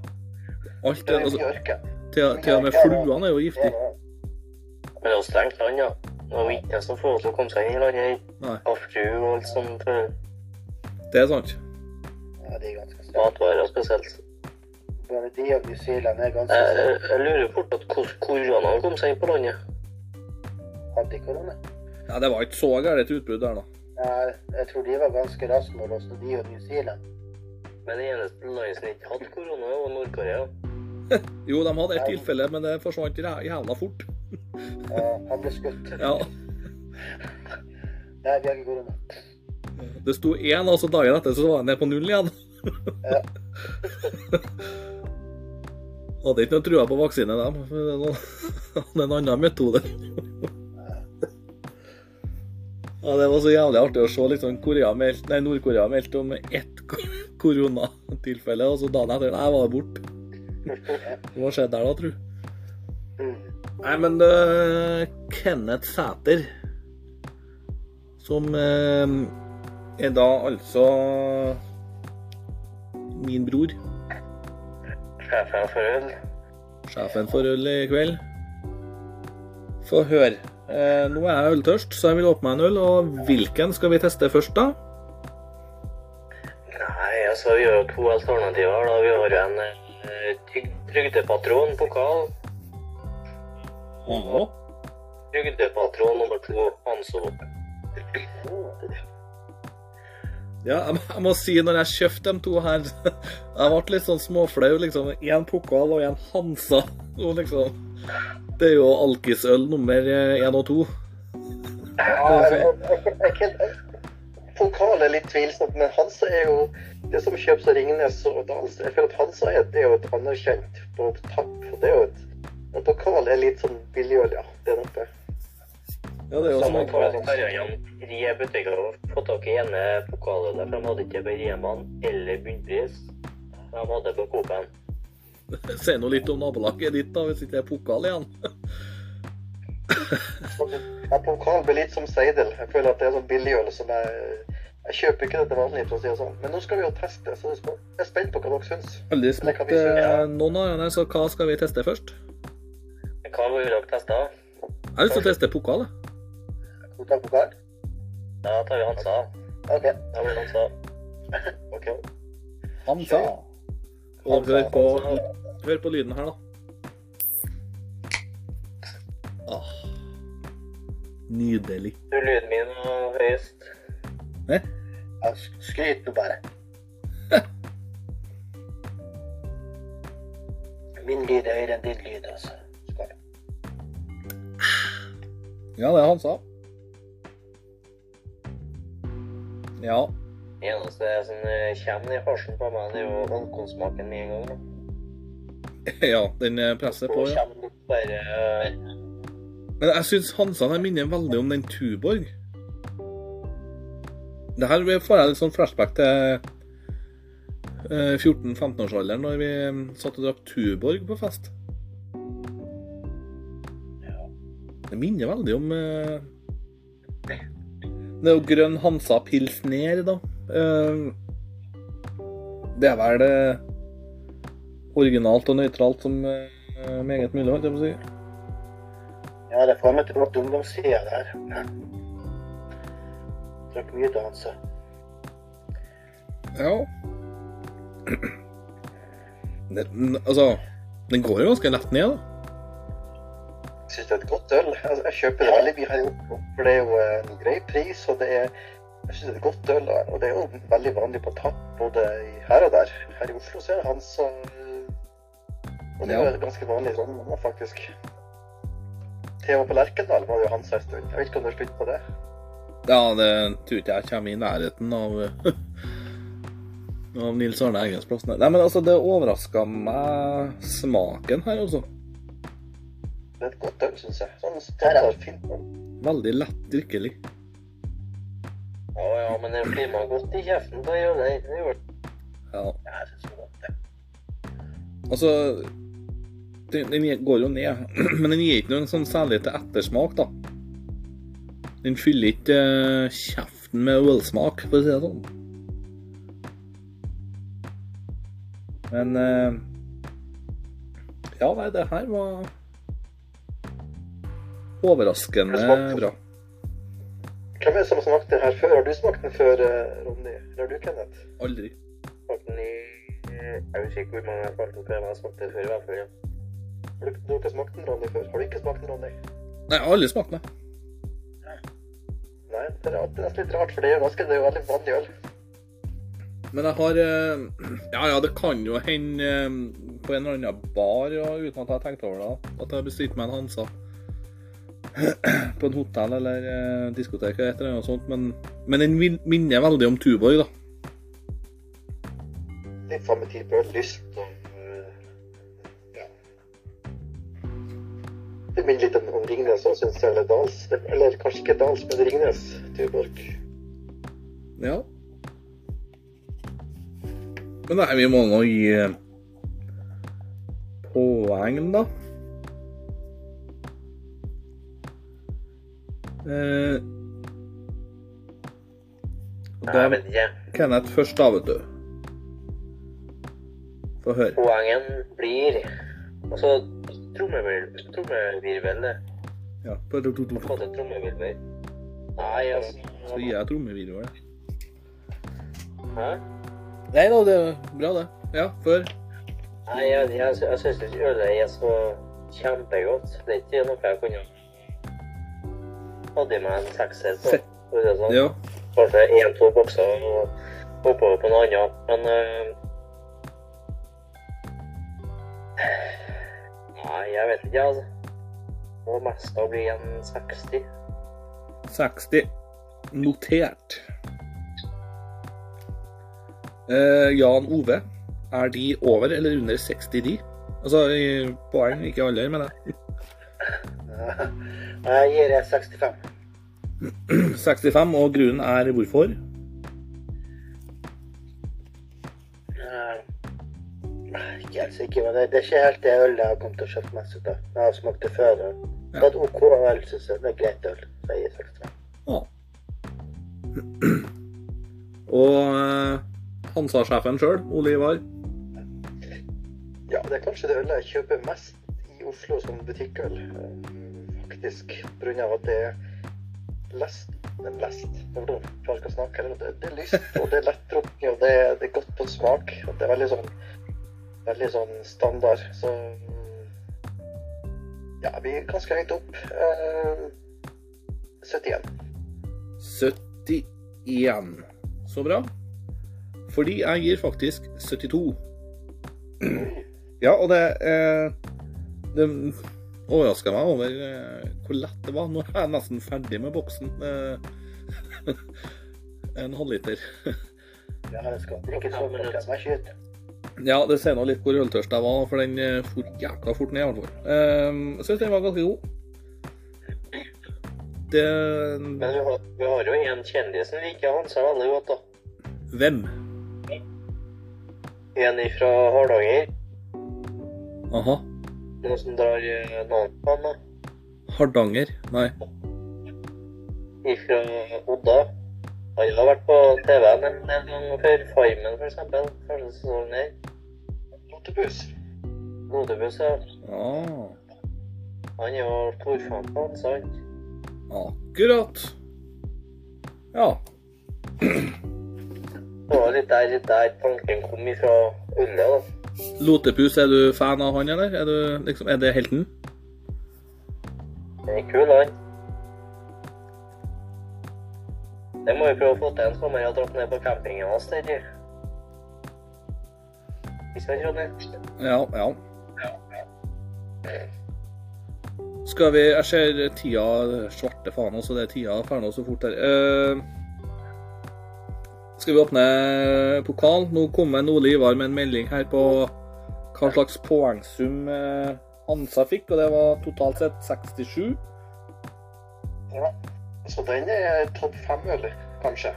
Alt, det er altså, mye ørken. til, til og med fluene er jo giftige. er Men det er jo strengt land, ja. Det var ikke som får til å komme seg inn i landet her. Og alt sånt. Det er sant. Ja, det er ganske sterke. Matvarer spesielt. Både de og New Zealand er ganske Jeg, jeg, jeg lurer fortsatt hvordan koronaen kom seg inn på landet. Hadde de korona? Ja, Det var ikke så gærent utbrudd der, da. Ja, jeg tror de var ganske raske med å låse de og New Zealand. Men det eneste landet som ikke hadde korona, var Nord-Korea. Jo, de hadde et tilfelle, men det forsvant jæ- jævla fort. Ja, han ble skutt. Ja. Nei, vi har ikke korona. Det sto én, og så dagen etter så var han ned på null igjen. Ja. Hadde ikke noe trua på vaksine, dem. det er en annen metode. Ja, Det var så jævlig artig å se liksom Korea meldt, nei, Nord-Korea meldte om ett koronatilfelle, og så dagen etter Nei, var det borte. Hva skjedde der da, tru? Nei, men uh, Kenneth Sæter Som uh, er da altså min bror. Sjefen for øl. Sjefen får øl i kveld. Få høre. Eh, nå er jeg øltørst, så jeg vil åpne meg en øl. Og hvilken skal vi teste først, da? Nei, altså vi har jo to alternativer. da. Vi har en eh, trygdepatron pokal. Åh. Trygdepatron nummer to Hanso. Ja, jeg må, si når jeg kjøpte de to her Jeg ble litt sånn småflau. liksom. Én pokal og én Hansa. Og liksom, det er jo alkisøl nummer én og to. Ja, Pokal er litt tvilsomt, men Hansa er jo det som kjøpes av Ringnes og Dals. Jeg føler at Hansa er, det er jo et anerkjent på tapp. Det er jo et, men pokal er litt sånn billigøl, ja. Det er nok det. Ja, det er jo som jo bare gjennom tre butikker og få tak i ene pokalølet, for de hadde ikke på Reman eller bunnpris. De hadde på Coop-en. Si nå litt om nabolaget ditt, da, hvis ikke det er pokal igjen. Ja, pokal blir litt som seidel. Jeg føler at det er sånn billigøl som jeg Jeg kjøper ikke dette vanlig, for å si det sånn. Men nå skal vi jo teste, så jeg er spent på hva dere syns. Veldig se, eh, ja. noen av dere, så hva skal vi teste først? Hva vil dere teste? Jeg har lyst til å teste pokal. jeg. Pokal. Da tar vi Hansa. OK. Da blir han sa. Ok. Hansa. Og hør på, hør på lyden her, da. Ah. Nydelig. Du, lyden min høyest. Eh? Ja, skryt nå bare. Min lyd er høyere enn din lyd, altså. Skål. Ja, det er Hansa. Ja. Det eneste som eh, kommer i farsen på meg, det er jo alkoholsmaken med en gang. da. ja, den eh, presser på. Ja. bare eh, Men jeg syns Hansan her minner veldig om den Tuborg. Det her får jeg litt sånn flashback til eh, 14-15-årsalderen, når vi eh, satt og drakk Tuborg på fest. Det minner veldig om Det er jo grønn Hansa Pilsner, da. Eh, det er vel eh, originalt og nøytralt som eh, meget mulig, holdt jeg på å si. Ja, det får meg tilbake til ungdomstida der. Drakk mye danse. Ja. Det, altså, den går jo ganske lett ned, da. Syns det er et godt øl. Altså, jeg kjøper det veldig mye her i Oslo, for det er jo en grei pris. og det er jeg synes det er et godt øl, og det er jo veldig vanlig på tapp både her og der. Her i Oslo så er det Hansa Og det er jo ganske vanlig sånn faktisk. Theo på Lerkendal var det jo hans en stund. Jeg vet ikke om det er slutt på det. Ja, det tror ikke jeg kommer i nærheten av av Nils Arne Eggens plass. Nei, men altså, det overraska meg smaken her, altså. Det er et godt øl, syns jeg. Sånn standard fint. øl. Veldig lett drikkelig. Ja ja, men det blir man godt i kjeften på å gjøre det. det. gjør. Ja. Jeg synes det er godt, det. Altså Den, den går jo ned, men den gir ikke noen sånn særlig til ettersmak, da. Den fyller ikke eh, kjeften med ølsmak, for å si det sånn. Men eh, Ja, nei, det her var overraskende bra. Hvem er det som har smakt den her før? Har du smakt den før, eh, Ronny? Eller har du, Kenneth? Aldri. Den i Jeg vet ikke hvor mange jeg har før, men jeg smakt det før i hvert fall. Ja. Har du, ikke smakt den, Ronny, før? Har du ikke smakt den, Ronny? Nei, jeg har aldri smakt den. Nei, det er, nesten litt rart, for det er jo ganske, det er jo veldig vanlig øl. Men jeg har eh, Ja, ja, det kan jo hende eh, på en eller annen bar, ja, uten at jeg har tenkt over det, at jeg har bestilt meg en Hansa. På en hotell eller eh, diskotek eller et eller annet sånt. Men, men den min- minner veldig om Tuborg, da. Litt fram i tid på lyst og øh, ja. Det minner litt om, Ringnes og syns jeg, eller Dals. Eller kanskje ikke Dals, men Ringnes. Tuborg. Ja. Men nei, vi må nå gi eh, poeng, da. Eh, og Nei, jeg vet ikke. Kenneth først, da, vet du. Få høre. Poengen blir Altså, trommevirvel. Ja. trommevirvel. Nei, altså Så gir jeg trommevirvel. Hæ? Nei da, det er bra, det. Ja, før. Nei, jeg, jeg, jeg syns ikke ølet er så kjempegodt. Det er ikke noe jeg kunne Hadde jeg med en sekser på. For å si det sånn. Ja. Kanskje én-to bokser og oppover på noe annet. Men øh, Nei, jeg vet ikke, altså. Må mest da bli en 60. 60. Notert. Uh, Jan Ove, er de over eller under 60 de? Altså i poeng, ikke alder, men jeg. Jeg gir det 65. 65, og grunnen er hvorfor? Eh, Ikke helt sikker, men det, det er ikke helt det ølet jeg har kommet til å kjøpe mest ut av. Jeg har smakt det før. Det er et OK øl, syns jeg. Det er greit øl. Så jeg gir 65. Ja. Og eh, Hansa-sjefen sjøl, Ole Ivar. Ja, det er kanskje det ølet jeg kjøper mest i Oslo som butikkøl. Faktisk. Av at det er lest Men lest. Det er jeg skal snakke. eller Det, det er lyst, og det er lettdrukket, og det, det er godt på smak. Og det er veldig sånn veldig sånn standard. Så ja, vi er ganske høyt opp. Eh, 71. 71. Så bra. Fordi jeg gir faktisk 72. Ja, og det eh, Det overraska meg over eh, hvor lett det var. Nå er jeg nesten ferdig med boksen. Eh, en halvliter. Ja, det skal ikke må skyte. Ja, det sier nå litt hvor øltørst jeg var, for den eh, for jækla fort ned, i hvert fall. Eh, jeg syns den var ganske god. Det Men vi har, vi har jo en kjendis som liker Hansa veldig godt, da. Hvem? En fra Hardanger. Aha. Noen som drar en annen på han, da. Hardanger? Nei. Fra Odda. Han har vært på TV-en en gang før. Farmen, eksempel. Første sesongen her. Lotepus. Lodebus, ja. Ah, Han er jo storfan på han, sant? akkurat. Ja. Det var litt der, der tanken kom ifra Ulle, da. Lotepus, er du fan av han, eller? Er, du, liksom, er det helten? Det er kul, han. Det må vi prøve å få til en sommer. Jeg har ned på campingen hans Ikke sant, Ronny? Ja, ja. Skal vi Jeg ser tida Svarte faen også, det er tida fer nå så fort her. Uh, skal vi åpne pokal? Nå kommer Ole Ivar med en melding her på hva slags poengsum eh, Hansa fikk, og det var totalt sett 67. Ja. Så den er topp fem, eller? kanskje?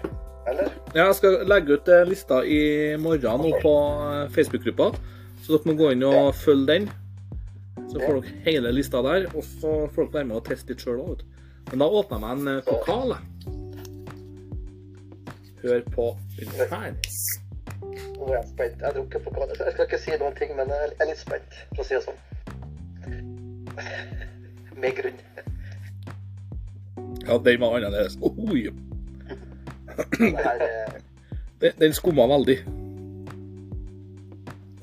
Eller? Ja, jeg skal legge ut eh, lista i morgen nå på eh, Facebook-gruppa, så dere må gå inn og følge den. Så får dere hele lista der, og så får dere være med og teste litt sjøl òg. Men da åpner jeg meg en pokal. Hør på den her. Nå er jeg spent. Jeg har drukket pokal. Jeg skal ikke si noen ting, men jeg er litt spent, for å si det sånn. Med grunn. Ja, den var annerledes. Her er den, den skumma veldig.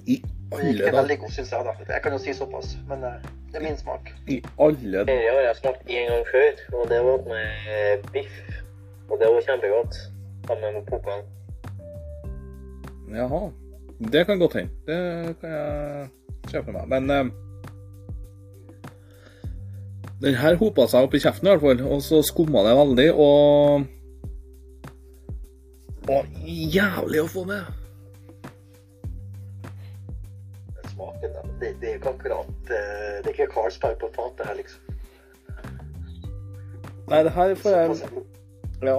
I alle er alle ikke dager. veldig god, syns jeg. da. Jeg kan jo si såpass, men eh, det er min smak. I alle dager. har jeg smakt én gang før, og det var med biff. Og det var kjempegodt. Sammen med pokalen. Jaha. Det kan godt hende. Det kan jeg se for meg. Men eh, den her hopa seg opp i kjeften i hvert fall, og så skumma det veldig, og Og jævlig å få med. Smaken, da. Det, det er ikke akkurat eh, Det er ikke Carlsberg på fatet her, liksom. Nei, det her får jeg Ja.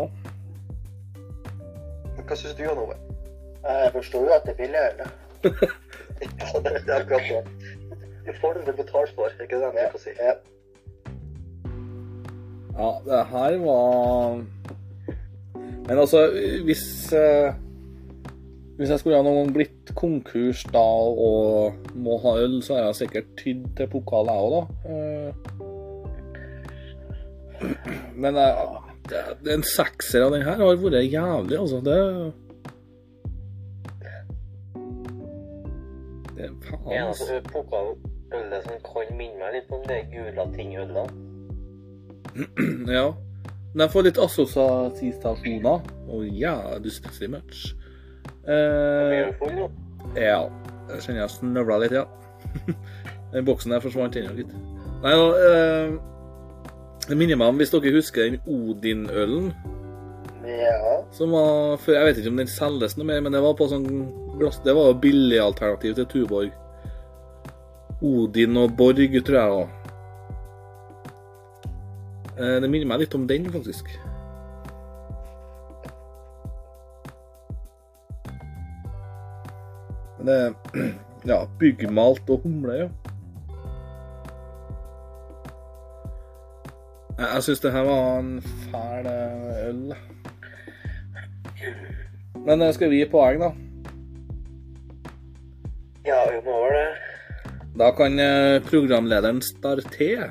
Hva syns du, Jan Ove? Jeg forstår jo at det er billig øl. Ja, det, det er akkurat det. Du får det du betaler for, ikke det jeg skal si? Ja. Ja, det her var Men altså, hvis eh, Hvis jeg skulle ha noen gang blitt konkurs da og må ha øl, så er jeg sikkert tydd til pokal, jeg òg, da. Eh, Men jeg, det, det- en sekser av den her har vært jævlig, altså. Det Faen, En altså. altså, pokalølet som kan minne meg litt om det Gulating-ølet. Ja. Men jeg får litt assosiasjoner. Oh, yeah, du spiser. Blir Eh, full ja. Jeg kjenner jeg snøvla litt, ja. Den boksen der forsvant ennå, gitt. Nei, nå eh, Det minner meg om, hvis dere husker den Odin-ølen Ja. som var før Jeg vet ikke om den selges noe mer, men det var på sånn glass Det var jo billigalternativ til Tuborg. Odin og Borg, tror jeg òg. Det minner meg litt om den, faktisk. Men det Ja, byggmalt og humle, ja. Jeg syns det her var en fæl eh, øl. Men eh, skal vi gi poeng, da? Ja, vi må vel det. Da kan eh, programlederen starte.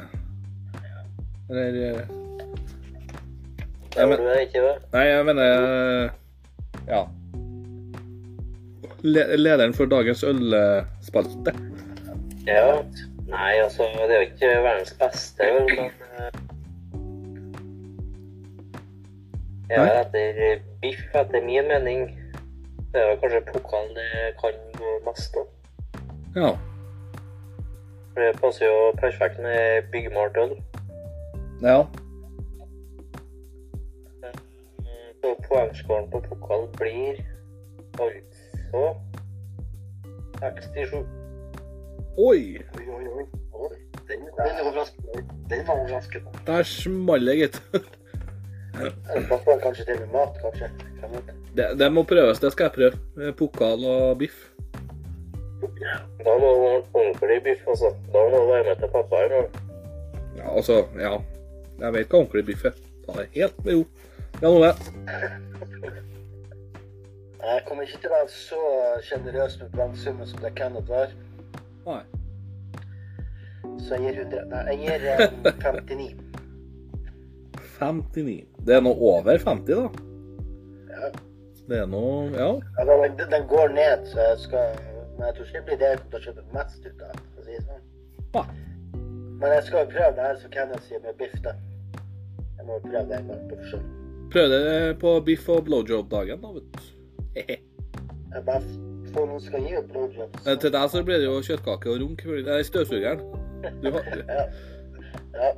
Eller jeg Da men- det, ikke det? Nei, jeg mener eh, Ja. Le lederen for dagens ølspalte. Ja. Nei, altså, det er jo ikke verdens beste øl, men eh, Ja, Nei. etter biff, etter min mening, det er kanskje pokal det kan gå mest på. Ja. For det passer jo perfekt med byggmalt øl. Ja. Så poengskåren på pokal blir altså 67. Oi! Oi, oi, oi. Den, den, overraskende. den var overraskende. Der smalt det, gitt. Det passer kanskje til med mat, kanskje. Det, det må prøves, det skal jeg prøve. Pokal og biff. Da må du ordentlig biff, altså. Da må du være med til pappa her. Ja, altså, ja. Jeg vet hva ordentlig biff er. Ta det helt med ro. Jan Ove. Jeg kommer ikke til å være så sjenerøs med brannsummen som det Kenneth var. Nei. Så jeg gir 100. Nei, jeg gir eh, 59. 59. Det er nå over 50, da. Ja. Det er nå Ja. ja den, den går ned, så jeg skal Men jeg tror ikke det blir det jeg kommer til å kjøpe mest ut av. for å si det sånn. Hva? Men jeg skal jo prøve det her som Kenneth sier med biff, da. Jeg må jo prøve det en gang på forsøk. Prøv det på biff og blowjob-dagen, da, vet du. Hehe. Jeg bare får noen skal gi opp blowjobs. Eh, Til deg så blir det jo kjøttkake og runk. er støvsugeren. Du har, Ja. Ja,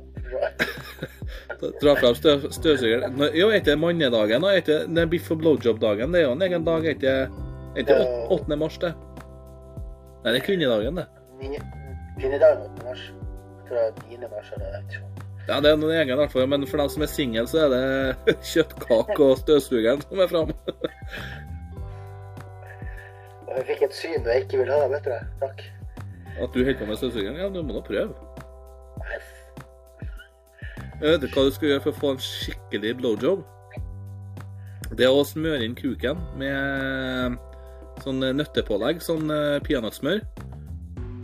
dra fram støv, støvsugeren. Jo, etter mannedagen? og Er ikke det er biff og blowjob-dagen? Det er jo en egen dag, etter, er åt- 8. mars, det? Nei, det er kvinnedagen, det. Kvinnedagen 8. mars. Jeg tror det er 9. mars eller jeg. Ja, det er noen egen, i hvert fall. Men for dem som er single, så er det kjøttkake og støvsugeren som er framme. Jeg fikk et syn jeg ikke vil ha, vet du. Takk. At du holder på med støvsugeren? Ja, du må nå prøve. Jeg vet ikke hva du skal gjøre for å få en skikkelig blowjob. Det er å smøre inn kuken med sånn nøttepålegg, sånn eh, peanøttsmør.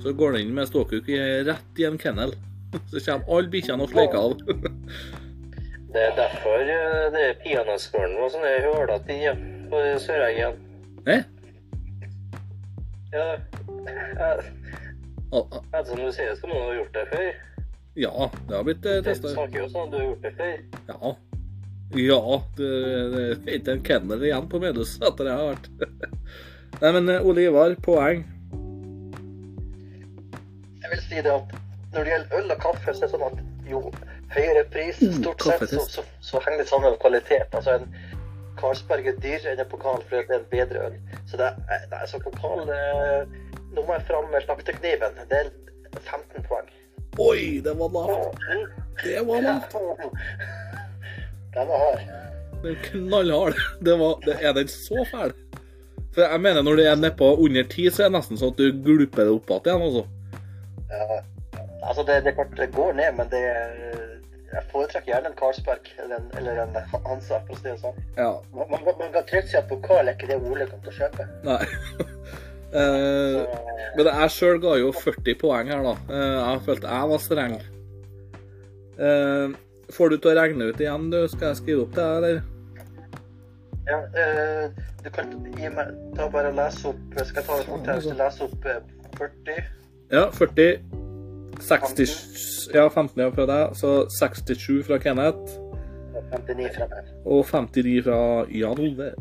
Så går den inn med ståkuk rett i en kennel. Så kommer alle bikkjene og sleiker av. Det er derfor eh, det er peanøttskålen var sånn hølete i ja, på. Eh? Ja. eh, Al- al- Altså, du sier så må du ha gjort det før. Ja, det har blitt uh, Du snakker jo sånn at du har gjort det før. Ja. Ja, det, det er ikke en kennel igjen på Medus etter det har vært. Nei, men eh, Ole Ivar, poeng. Jeg vil si det at når det gjelder øl og kaffe, så er det sånn at jo høyere pris, Mm, stort sett, så, så, så henger det sammen med kvalitet. Altså en Karlsberg er dyrere enn en pokal fordi det er en bedre øl. Så det er, det er så pokal eh, Nå må jeg fram med slaktekniven. Det er 15 poeng. Oi, det var lavt. Det var lavt. Den var hard. Den knallhard. Det var, det, er den så fæl? For jeg mener Når det er nedpå under ti, så er det nesten sånn at du gulper det opp igjen. altså. Ja. Altså, det, det, det går ned, men det Jeg foretrekker gjerne en Carlsberg eller en, eller en Hansa, for å si det sånn. Ja. Man, man, man kan trygt si at pokal er ikke det Ole kommer til å kjøpe. Nei. Eh, men jeg sjøl ga jo 40 poeng her, da. Eh, jeg følte jeg var streng. Eh, får du til å regne ut igjen, du? Skal jeg skrive opp det, eller? Ja, eh, du kan gi meg ta bare lese opp Skal jeg ta det fort her? Jeg lese opp eh, 40? Ja, 40. 60 Ja, 15 ja, fra deg. Så 67 fra Kenneth. Og 59 fra meg. Og 59 fra Jan Ove.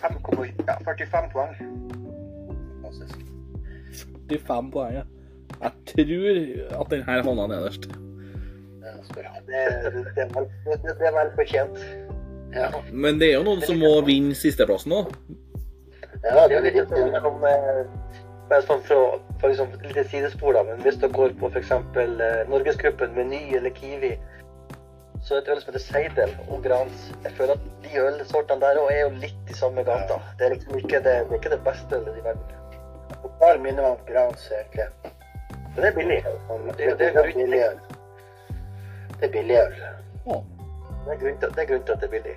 45, ja, 45 poeng. Fantastisk. 45 poeng, ja. Jeg tror at den her havna nederst. Det, det, er vel, det, det er vel fortjent. Ja. Men det er jo noen som må vinne sisteplassen òg. ja, Det er litt sånn mellom eh, bare sånn for, å- for liksom, litt sidespor, da, men hvis du går på f.eks. Eh, Norgesgruppen Meny eller Kiwi, så er det et øl som heter Seidel og Grans. Jeg føler at de ølsortene der òg er jo litt i samme gata. Det er liksom ikke det, det, er ikke det beste ølet i verden. Bare minner meg om Grans, egentlig. Men det er billig. Det, Det- Det, det det, billig øl. Det er billig øl. Det er til, det er grunnen til at det er billig.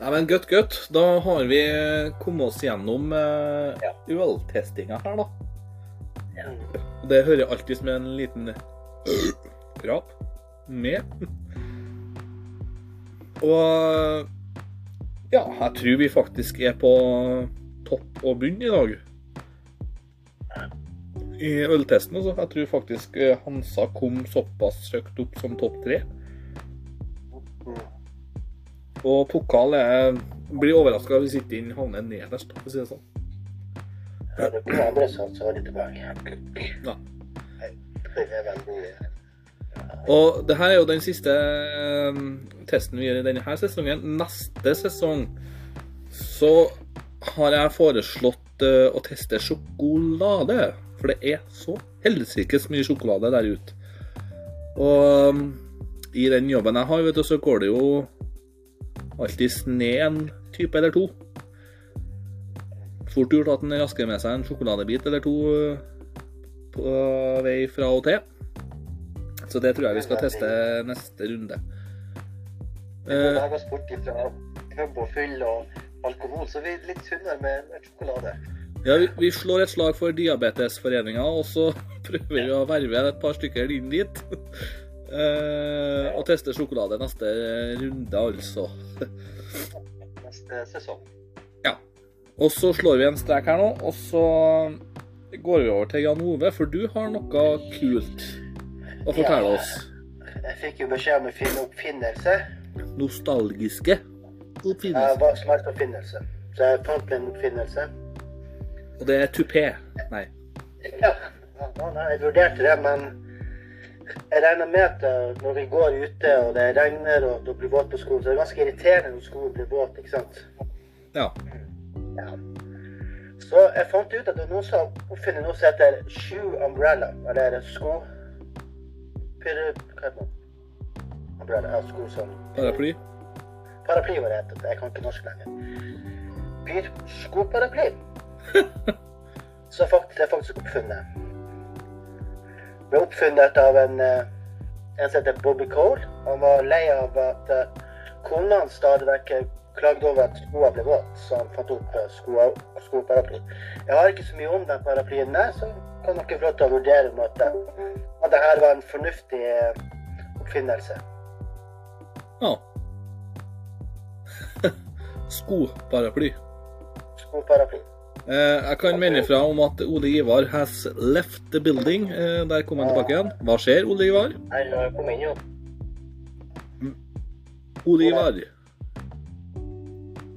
Nei, men godt, godt. Da har vi kommet oss gjennom eh, øltestinga her, da. Det hører alltid med en liten rap med. Og ja, jeg tror vi faktisk er på topp og bunn i dag. I øltesten, Også. Jeg tror faktisk eh, Hansa kom såpass høyt opp som topp tre. Og pokal er Blir overraska hvis ikke den havner nederst, for å si det sånn. Ja, det ikke andre som så litt tilbake. Ja. Og det her er jo den siste eh, testen vi gjør i denne sesongen. Neste sesong så har jeg foreslått eh, å teste sjokolade. For det er så helsikes mye sjokolade der ute. Og um, i den jobben jeg har, vet du, så går det jo alltid ned en type eller to. Fort gjort at en rasker med seg en sjokoladebit eller to eh, på vei fra og til. Så det tror jeg vi skal teste neste runde. Vi må beveger oss bort ifra pub og fyll og alkohol, så vi er litt sunnere med sjokolade. Ja, vi, vi slår et slag for Diabetesforeninga, og så prøver vi å verve et par stykker inn dit. Uh, og teste sjokolade neste runde, altså. Neste sesong. Ja. Og så slår vi en strek her nå, og så går vi over til Jan Ove, for du har noe kult å fortelle Ja. oss. Jeg fikk jo beskjed om å finne oppfinnelse. Nostalgiske Ja, oppfinnelser. hva som helst oppfinnelse. Så jeg fant en oppfinnelse. Og det er tupé. Nei. Ja, ja, nei, jeg vurderte det, men jeg regner med at eh, når vi går ute og det regner og det blir våt på skolen, så er det ganske irriterende når skolen blir våt, ikke sant? Ja. Ja. Så jeg fant ut at det er noen som oppfinner noe som heter shoe umbrella, eller sko... Pyre... Hva heter det? Umbrella, ja, sko som... Paraply. Paraply var det. Jeg kan ikke norsk lenger. Pyr... Så faktisk, det er faktisk oppfunnet. Ble oppfunnet av en, eh, en som heter Bobby Cole. Han var lei av at eh, kona hans stadig vekk klagde over at skoene ble våte, så han fant opp eh, skoparaply. Jeg har ikke så mye om den paraplyen der, så kan dere få lov til å vurdere om at, at det her var en fornuftig oppfinnelse. Ja. Skoparaply. Skoparaply. Eh, jeg kan melde fra om at Ole Ivar has left the building. Eh, der kom han tilbake igjen. Hva skjer, Ole Ivar? Kom jeg inn, jo. Ole Ivar.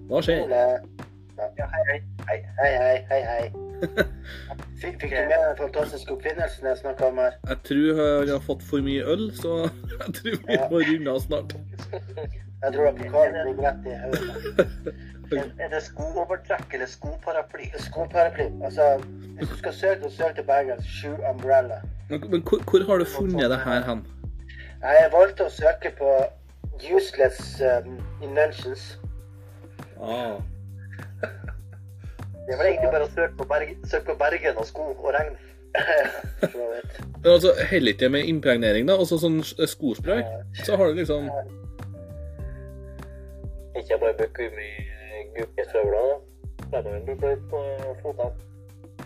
Hva skjer? Ja, hei, hei. hei. Hei, hei, hei. Fikk, fikk du med den fantastiske oppfinnelsen jeg snakka om her? Jeg tror han har fått for mye øl, så jeg tror vi må runde av snart. Jeg tror at pokalen blir rett i hodet. Er, er det skoovertrekk eller skoparaply? Skoparaply. Altså, hvis du skal søke, så søk til Bergen. Shoe umbrella. Men, men hvor, hvor har du funnet det her hen? Jeg valgte å søke på useless um, inventions. Ah. Det var egentlig bare å søke på, Berg, søke på Bergen og sko og regn. Men altså, heller ikke med impregnering, da? Altså sånn skospray? Så har du liksom Ikke bare bruke gummistøvler, må du bruke litt på fotene.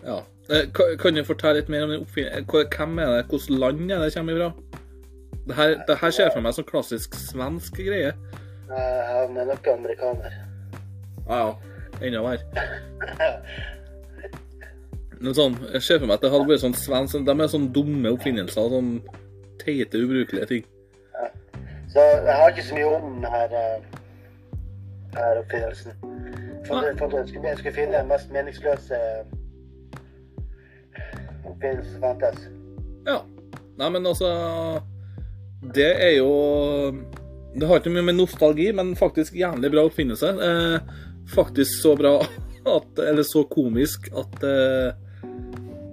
Ja. Eh, Kan du fortelle litt mer om den oppfinnelsen? Hvem er det? Hvilket land er det kommer fra? Det her, det her ser jeg for meg som klassisk svensk greie. Han er nok amerikaner. Ja, ja. Enda verre. Sånn, jeg ser for meg at det hadde vært sånn svensk De er sånn dumme oppfinnelser. Sånn teite, ubrukelige ting. Ja. Så jeg har ikke så mye om denne her, eh, her oppfinnelsen. For for jeg skulle, jeg skulle finne den mest meningsløse oppfinnelsen som fantes. Ja. Nei, men altså Det er jo Det har ikke mye med nostalgi, men faktisk jævlig bra oppfinnelse. Eh, faktisk så bra at Eller så komisk at eh,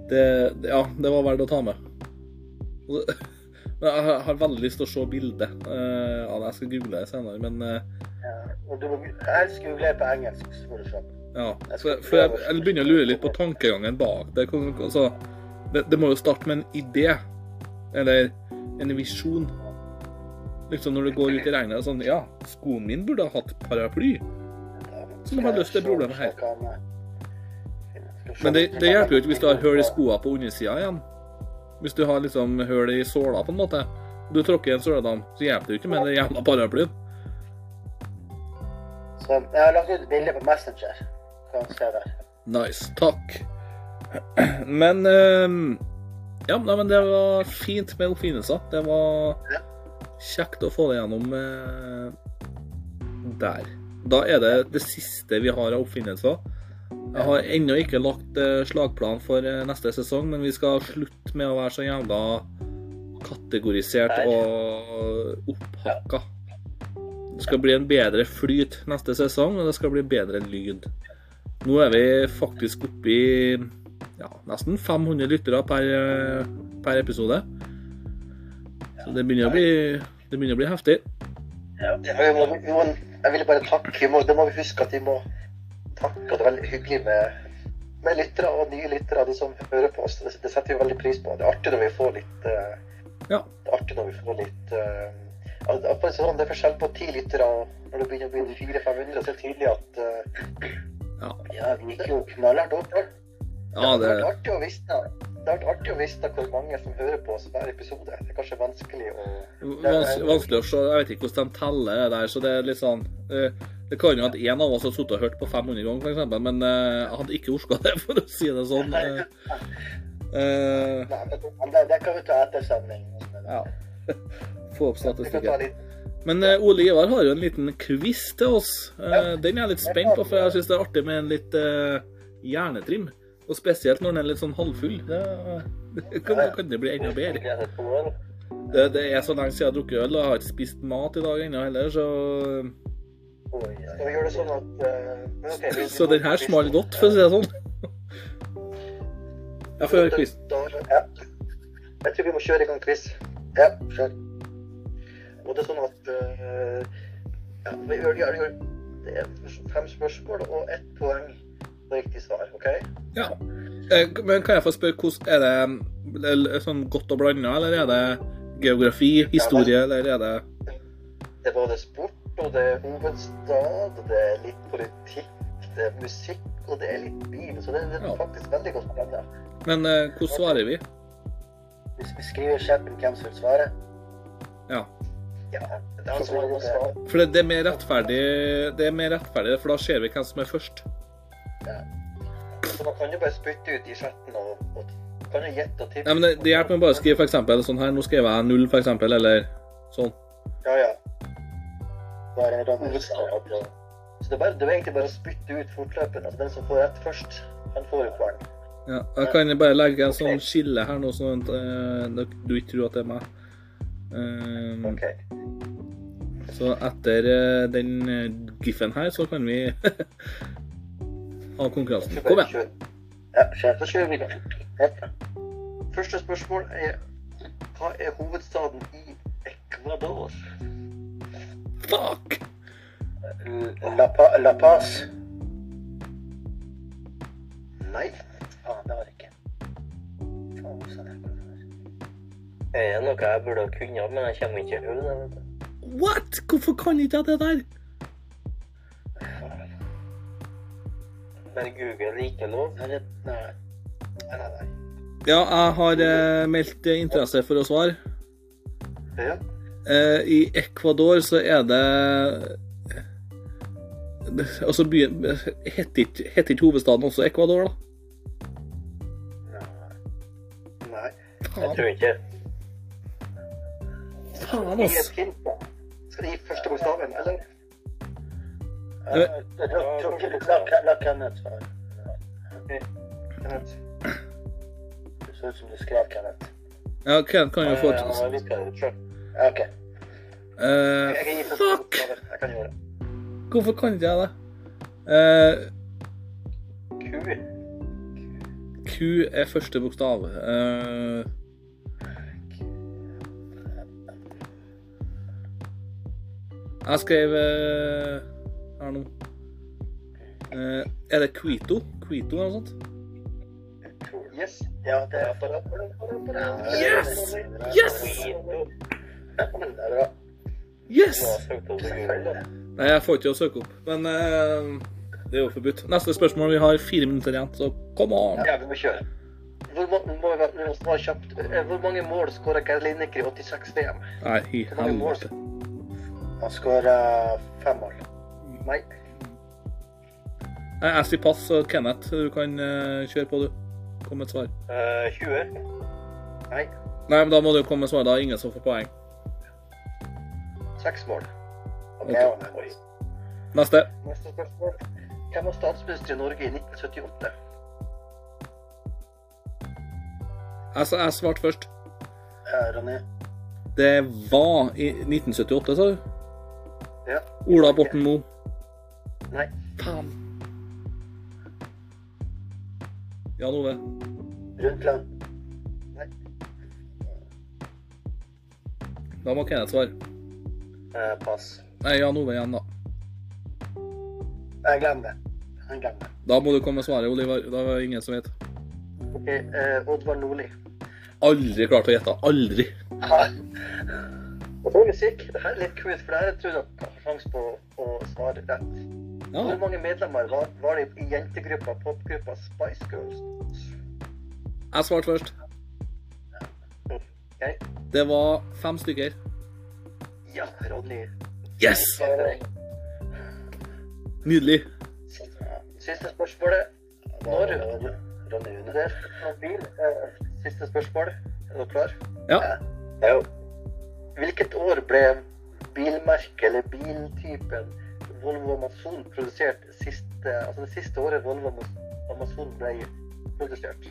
det Ja, det var verdt å ta med. Jeg har- veldig lyst til å se bildet eh. Jeg skal google det senere, men eh, Ja. Og du må helst google på engelsk, så får du se. ja. For, for jeg, jeg begynner å lure litt på tankegangen bak det. Altså, det. Det må jo starte med en idé, eller en visjon. Liksom når du går ut i regnet og sånn Ja, skoen min burde ha hatt paraply. Som har løst det problemet her. Men det, det hjelper jo ikke hvis du har hull i skoene på undersida igjen. Hvis du har liksom hull i såla, på en måte. Du tråkker i en søledam, så hjelper det jo ikke med den jævla paraplyen. Så jeg har lagt ut bilde på Messenger. Kan se der. Nice. Takk. Men ehm, Ja, nei, men det var fint med oppfinnelser. Det var kjekt å få det gjennom eh, der. Da er det det siste vi har av oppfinnelser. Jeg har ennå ikke lagt eh, slagplan for eh, neste sesong, men vi skal slutte med å være så jævla kategorisert og opphakka. Det skal bli en bedre flyt neste sesong, og det skal bli bedre lyd. Nå er vi faktisk oppe i ja, nesten 500 lyttere per, eh, per episode. Så det begynner å bli, det begynner å bli heftig. Ja, vi må, vi må, jeg ville bare takke. Vi må, det må vi huske at vi må takke. og Det er veldig hyggelig med, med lyttere og nye lyttere, de som hører på oss. Det, setter vi veldig pris på. Det er artig når vi får litt uh, Ja. Når vi får litt er sånn, det er forskjell på ti lyttere og når det begynner å bli 400-500, så er det tydelig at uh, Ja, Ja, vi gikk jo knallhardt opp. ja det det, har vært artig å vite det har vært artig å vite hvor mange som hører på oss hver episode. Det er kanskje vanskelig å vans, vanskelig å se. Jeg vet ikke hvordan de teller det der, så det er litt sånn uh, Det kan jo at en av oss har sittet og hørt på 500 ganger, f.eks., men jeg hadde ikke orka det, for å si det sånn. Uh, Nei, men det, det kan vi ta etter sending. ja. Få opp statistikken. Men eh, Ole Ivar har jo en liten quiz til oss. Eh, den er jeg litt spent på, for jeg syns det er artig med en litt eh, hjernetrim. Og spesielt når den er litt sånn halvfull. Det, kan, det bli enda bedre. Det, det er så lenge siden jeg har drukket øl, og jeg har ikke spist mat i dag ennå heller, så Skal vi gjøre det sånn at Så den her smalt godt, for å si det sånn. Jeg får høre quizen. Jeg tror vi må kjøre i gang quiz. Ja, kjør. Og det er sånn at uh, ja, vi gjør, gjør, gjør, Det er fem spørsmål og ett poeng på riktig svar. OK? Ja. Eh, Men kan jeg få spørre, hvordan er det er sånn godt og blanda, eller er det geografi, historie, eller er det Det er både sport, og det er hovedstad, og det er litt politikk, det er musikk, og det er litt bil. Så det, det er Ja. faktisk veldig godt blanda. Men eh, hvordan svarer vi? Hvis vi skriver i chatten hvem som vil svare Ja. Ja, det er han som har noe svar. For det, det er mer rettferdig, det er mer rettferdig, for da ser vi hvem som er først. Ja. Så man kan jo bare spytte ut i chatten og, og kan jo gjette og tippe. Ja, men det, det hjelper med bare å skrive eksempel sånn her, nå skrev jeg null, eksempel, eller sånn. Ja, ja. Bare er, det og- Så det er, bare, det er egentlig bare å spytte ut fortløpende. Altså den som får rett først, han får jo poeng. Ja, jeg kan bare legge en sånn skille her nå, sånn at uh, du ikke tror at det er meg. Eh, OK. Så etter eh, den eh, giffen her, så kan vi ha konkurransen. Kom igjen. Ja. Da kjører vi Første spørsmål er Hva er hovedstaden i Ecuador? Fuck! La, pa La Paz. Nei. Det er noe jeg burde ha kunnet, men jeg kommer ikke vet du. What?! Hvorfor kan ikke jeg det der? Bare Google ikke lov. Nei, nei. Nei, nei, nei. Ja, jeg har eh, meldt eh, interesse for å svare. Ja. Eh, I Ecuador så er det Altså, byen Heter ikke hovedstaden også Ecuador, da? Nei. Nei. Jeg tror ikke faen ass. Skal de gi første bokstaven, eller? Ja, det- La la- la Kenneth svare. Kenneth? Det så ut som du skrev Kenneth. Ja, Kenneth kan jo få. OK. eh, Jeg første Fuck! Jeg. Hvorfor kan ikke jeg det? Eh, Q. Q er første bokstav. Eh, jeg skrev eh, her nå Eh, Er det Quito? Quito eller noe sånt? Yes. Ja, det er Yes! Yes! Yes! På Nei, jeg får ikke å søke opp, men eh, det er jo forbudt. Neste spørsmål. Vi har fire minutter igjen, så come on! Ja, vi må kjøre. Hvor, må må mange mål skåra Geir Lineker i 86-VM? Nei, i helvete. Han skåra fem mål. Nei. Nei, Jeg sier pass, så Kenneth, du kan uh, kjøre på, du. Kom med et svar. Uh, 20. Nei. Nei, men da må du komme med svar. Da er ingen som får poeng. Seks mål. Okay. Okay. Neste. Neste spørsmål. Hvem var statsminister i Norge i 1978? Jeg, jeg svarte først. Ja, Ronny. Det var i 1978, sa du? Ja. Ola Borten Moe. Nei. Faen. Jan Ove. Brundtland. Da må Kenneth svare. Eh, pass. Nei, Jan Ove igjen, da. Jeg glemmer det. Han glemmer det. Da må du komme med svaret, Oliver. Da er det ingen som vet. Ok, eh, Oddvar Nordli. Aldri klart å gjette. Aldri. Og musikk. Det her er litt kult, for det her tror jeg dere har sjanse på å svare rett. Hvor mange medlemmer var, var det i jentegruppa, popgruppa Spice Girls? Jeg svarte først. Okay. Det var fem stykker. Ja, Ronny. Yes! Nydelig. Siste spørsmålet. Når Ronny Une. det er bil, eh, Siste spørsmål. Er dere klar? Ja. Ja. Hvilket år ble bilmerket eller biltypen Volvo Amazon produsert siste, altså det siste året Volvo Amazon ble produsert?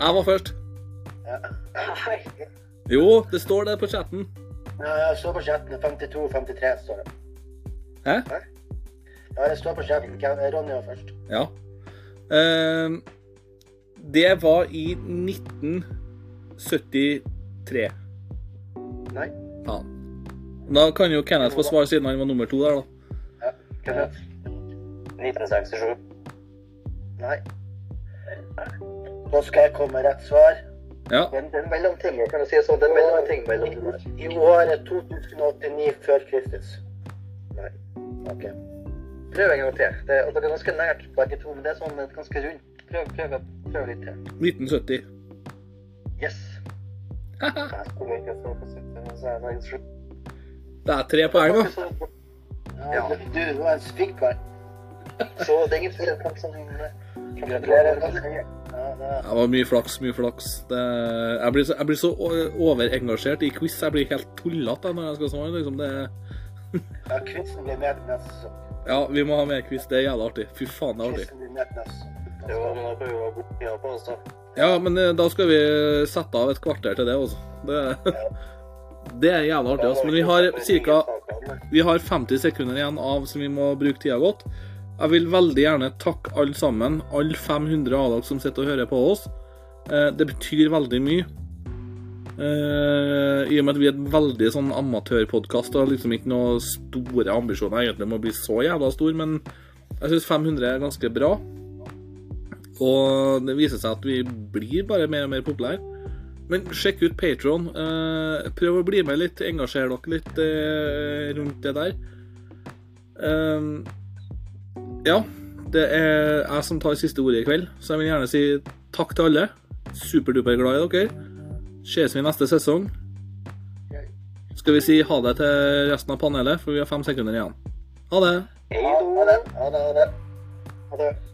Jeg var først. Ja. Jo, det står det på chatten. Ja, jeg står på chatten. 52-53 står det. Hæ? Ja, det står på chatten. Ronny var først. Ja. Uh, det var i 1973. Nei. Ja. Da kan jo Kenneth få svar siden han var nummer to der, da. Ja, Kenneth? 1967. Nei. Nå skal jeg komme med rett svar. Ja. Men det er en mellomting. Kan du si sånn, det er en mellomting mellom. I året 2089 før Kristus. Nei. Ok. Prøv en gang til. Det, og dere er ganske nært begge to, men det er sånn ganske rundt. Prøv, prøv, prøv litt til. 1970. Yes. Det er tre poeng, da. Ja, du, du er en stygg poeng. så det er ingen tvil om hvem som Gratulerer. Ja, det Det var mye flaks, mye flaks. Det, jeg, blir så, jeg blir så overengasjert i quiz. Jeg blir helt tullete når jeg skal svare. Liksom. Det, ja, quizen blir med neste sesong. ja, vi må ha mer quiz. Det er jævla artig. Fy faen, det er artig. Quizen blir med til neste sesong. Jo, men da prøver vi å ha god tid på oss, da. Ja, men eh, da skal vi sette av et kvarter til det også. Det, det er jævla artig. Altså. Men vi har ca. Vi har 50 sekunder igjen av som vi må bruke tida godt. Jeg vil veldig gjerne takke alle sammen, alle 500 av dere som sitter og hører på oss. Eh, Det betyr veldig mye. Eh, I og med at vi er et veldig sånn amatørpodkast og liksom ikke noen store ambisjoner egentlig om å bli så jævla stor, men jeg syns 500 er ganske bra. Og det viser seg at vi blir bare mer og mer populære. Men sjekk ut Patron. Eh, prøv å bli med litt, engasjer dere litt eh, rundt det der. Eh, ja, det er jeg som tar siste ordet i kveld, så jeg vil gjerne si takk til alle. Superduper glad i dere. Ses vi neste sesong. Skal vi si ha det til resten av panelet, for vi har fem sekunder igjen. Ha det. Ha det. Ha det. Ha det. Ha det.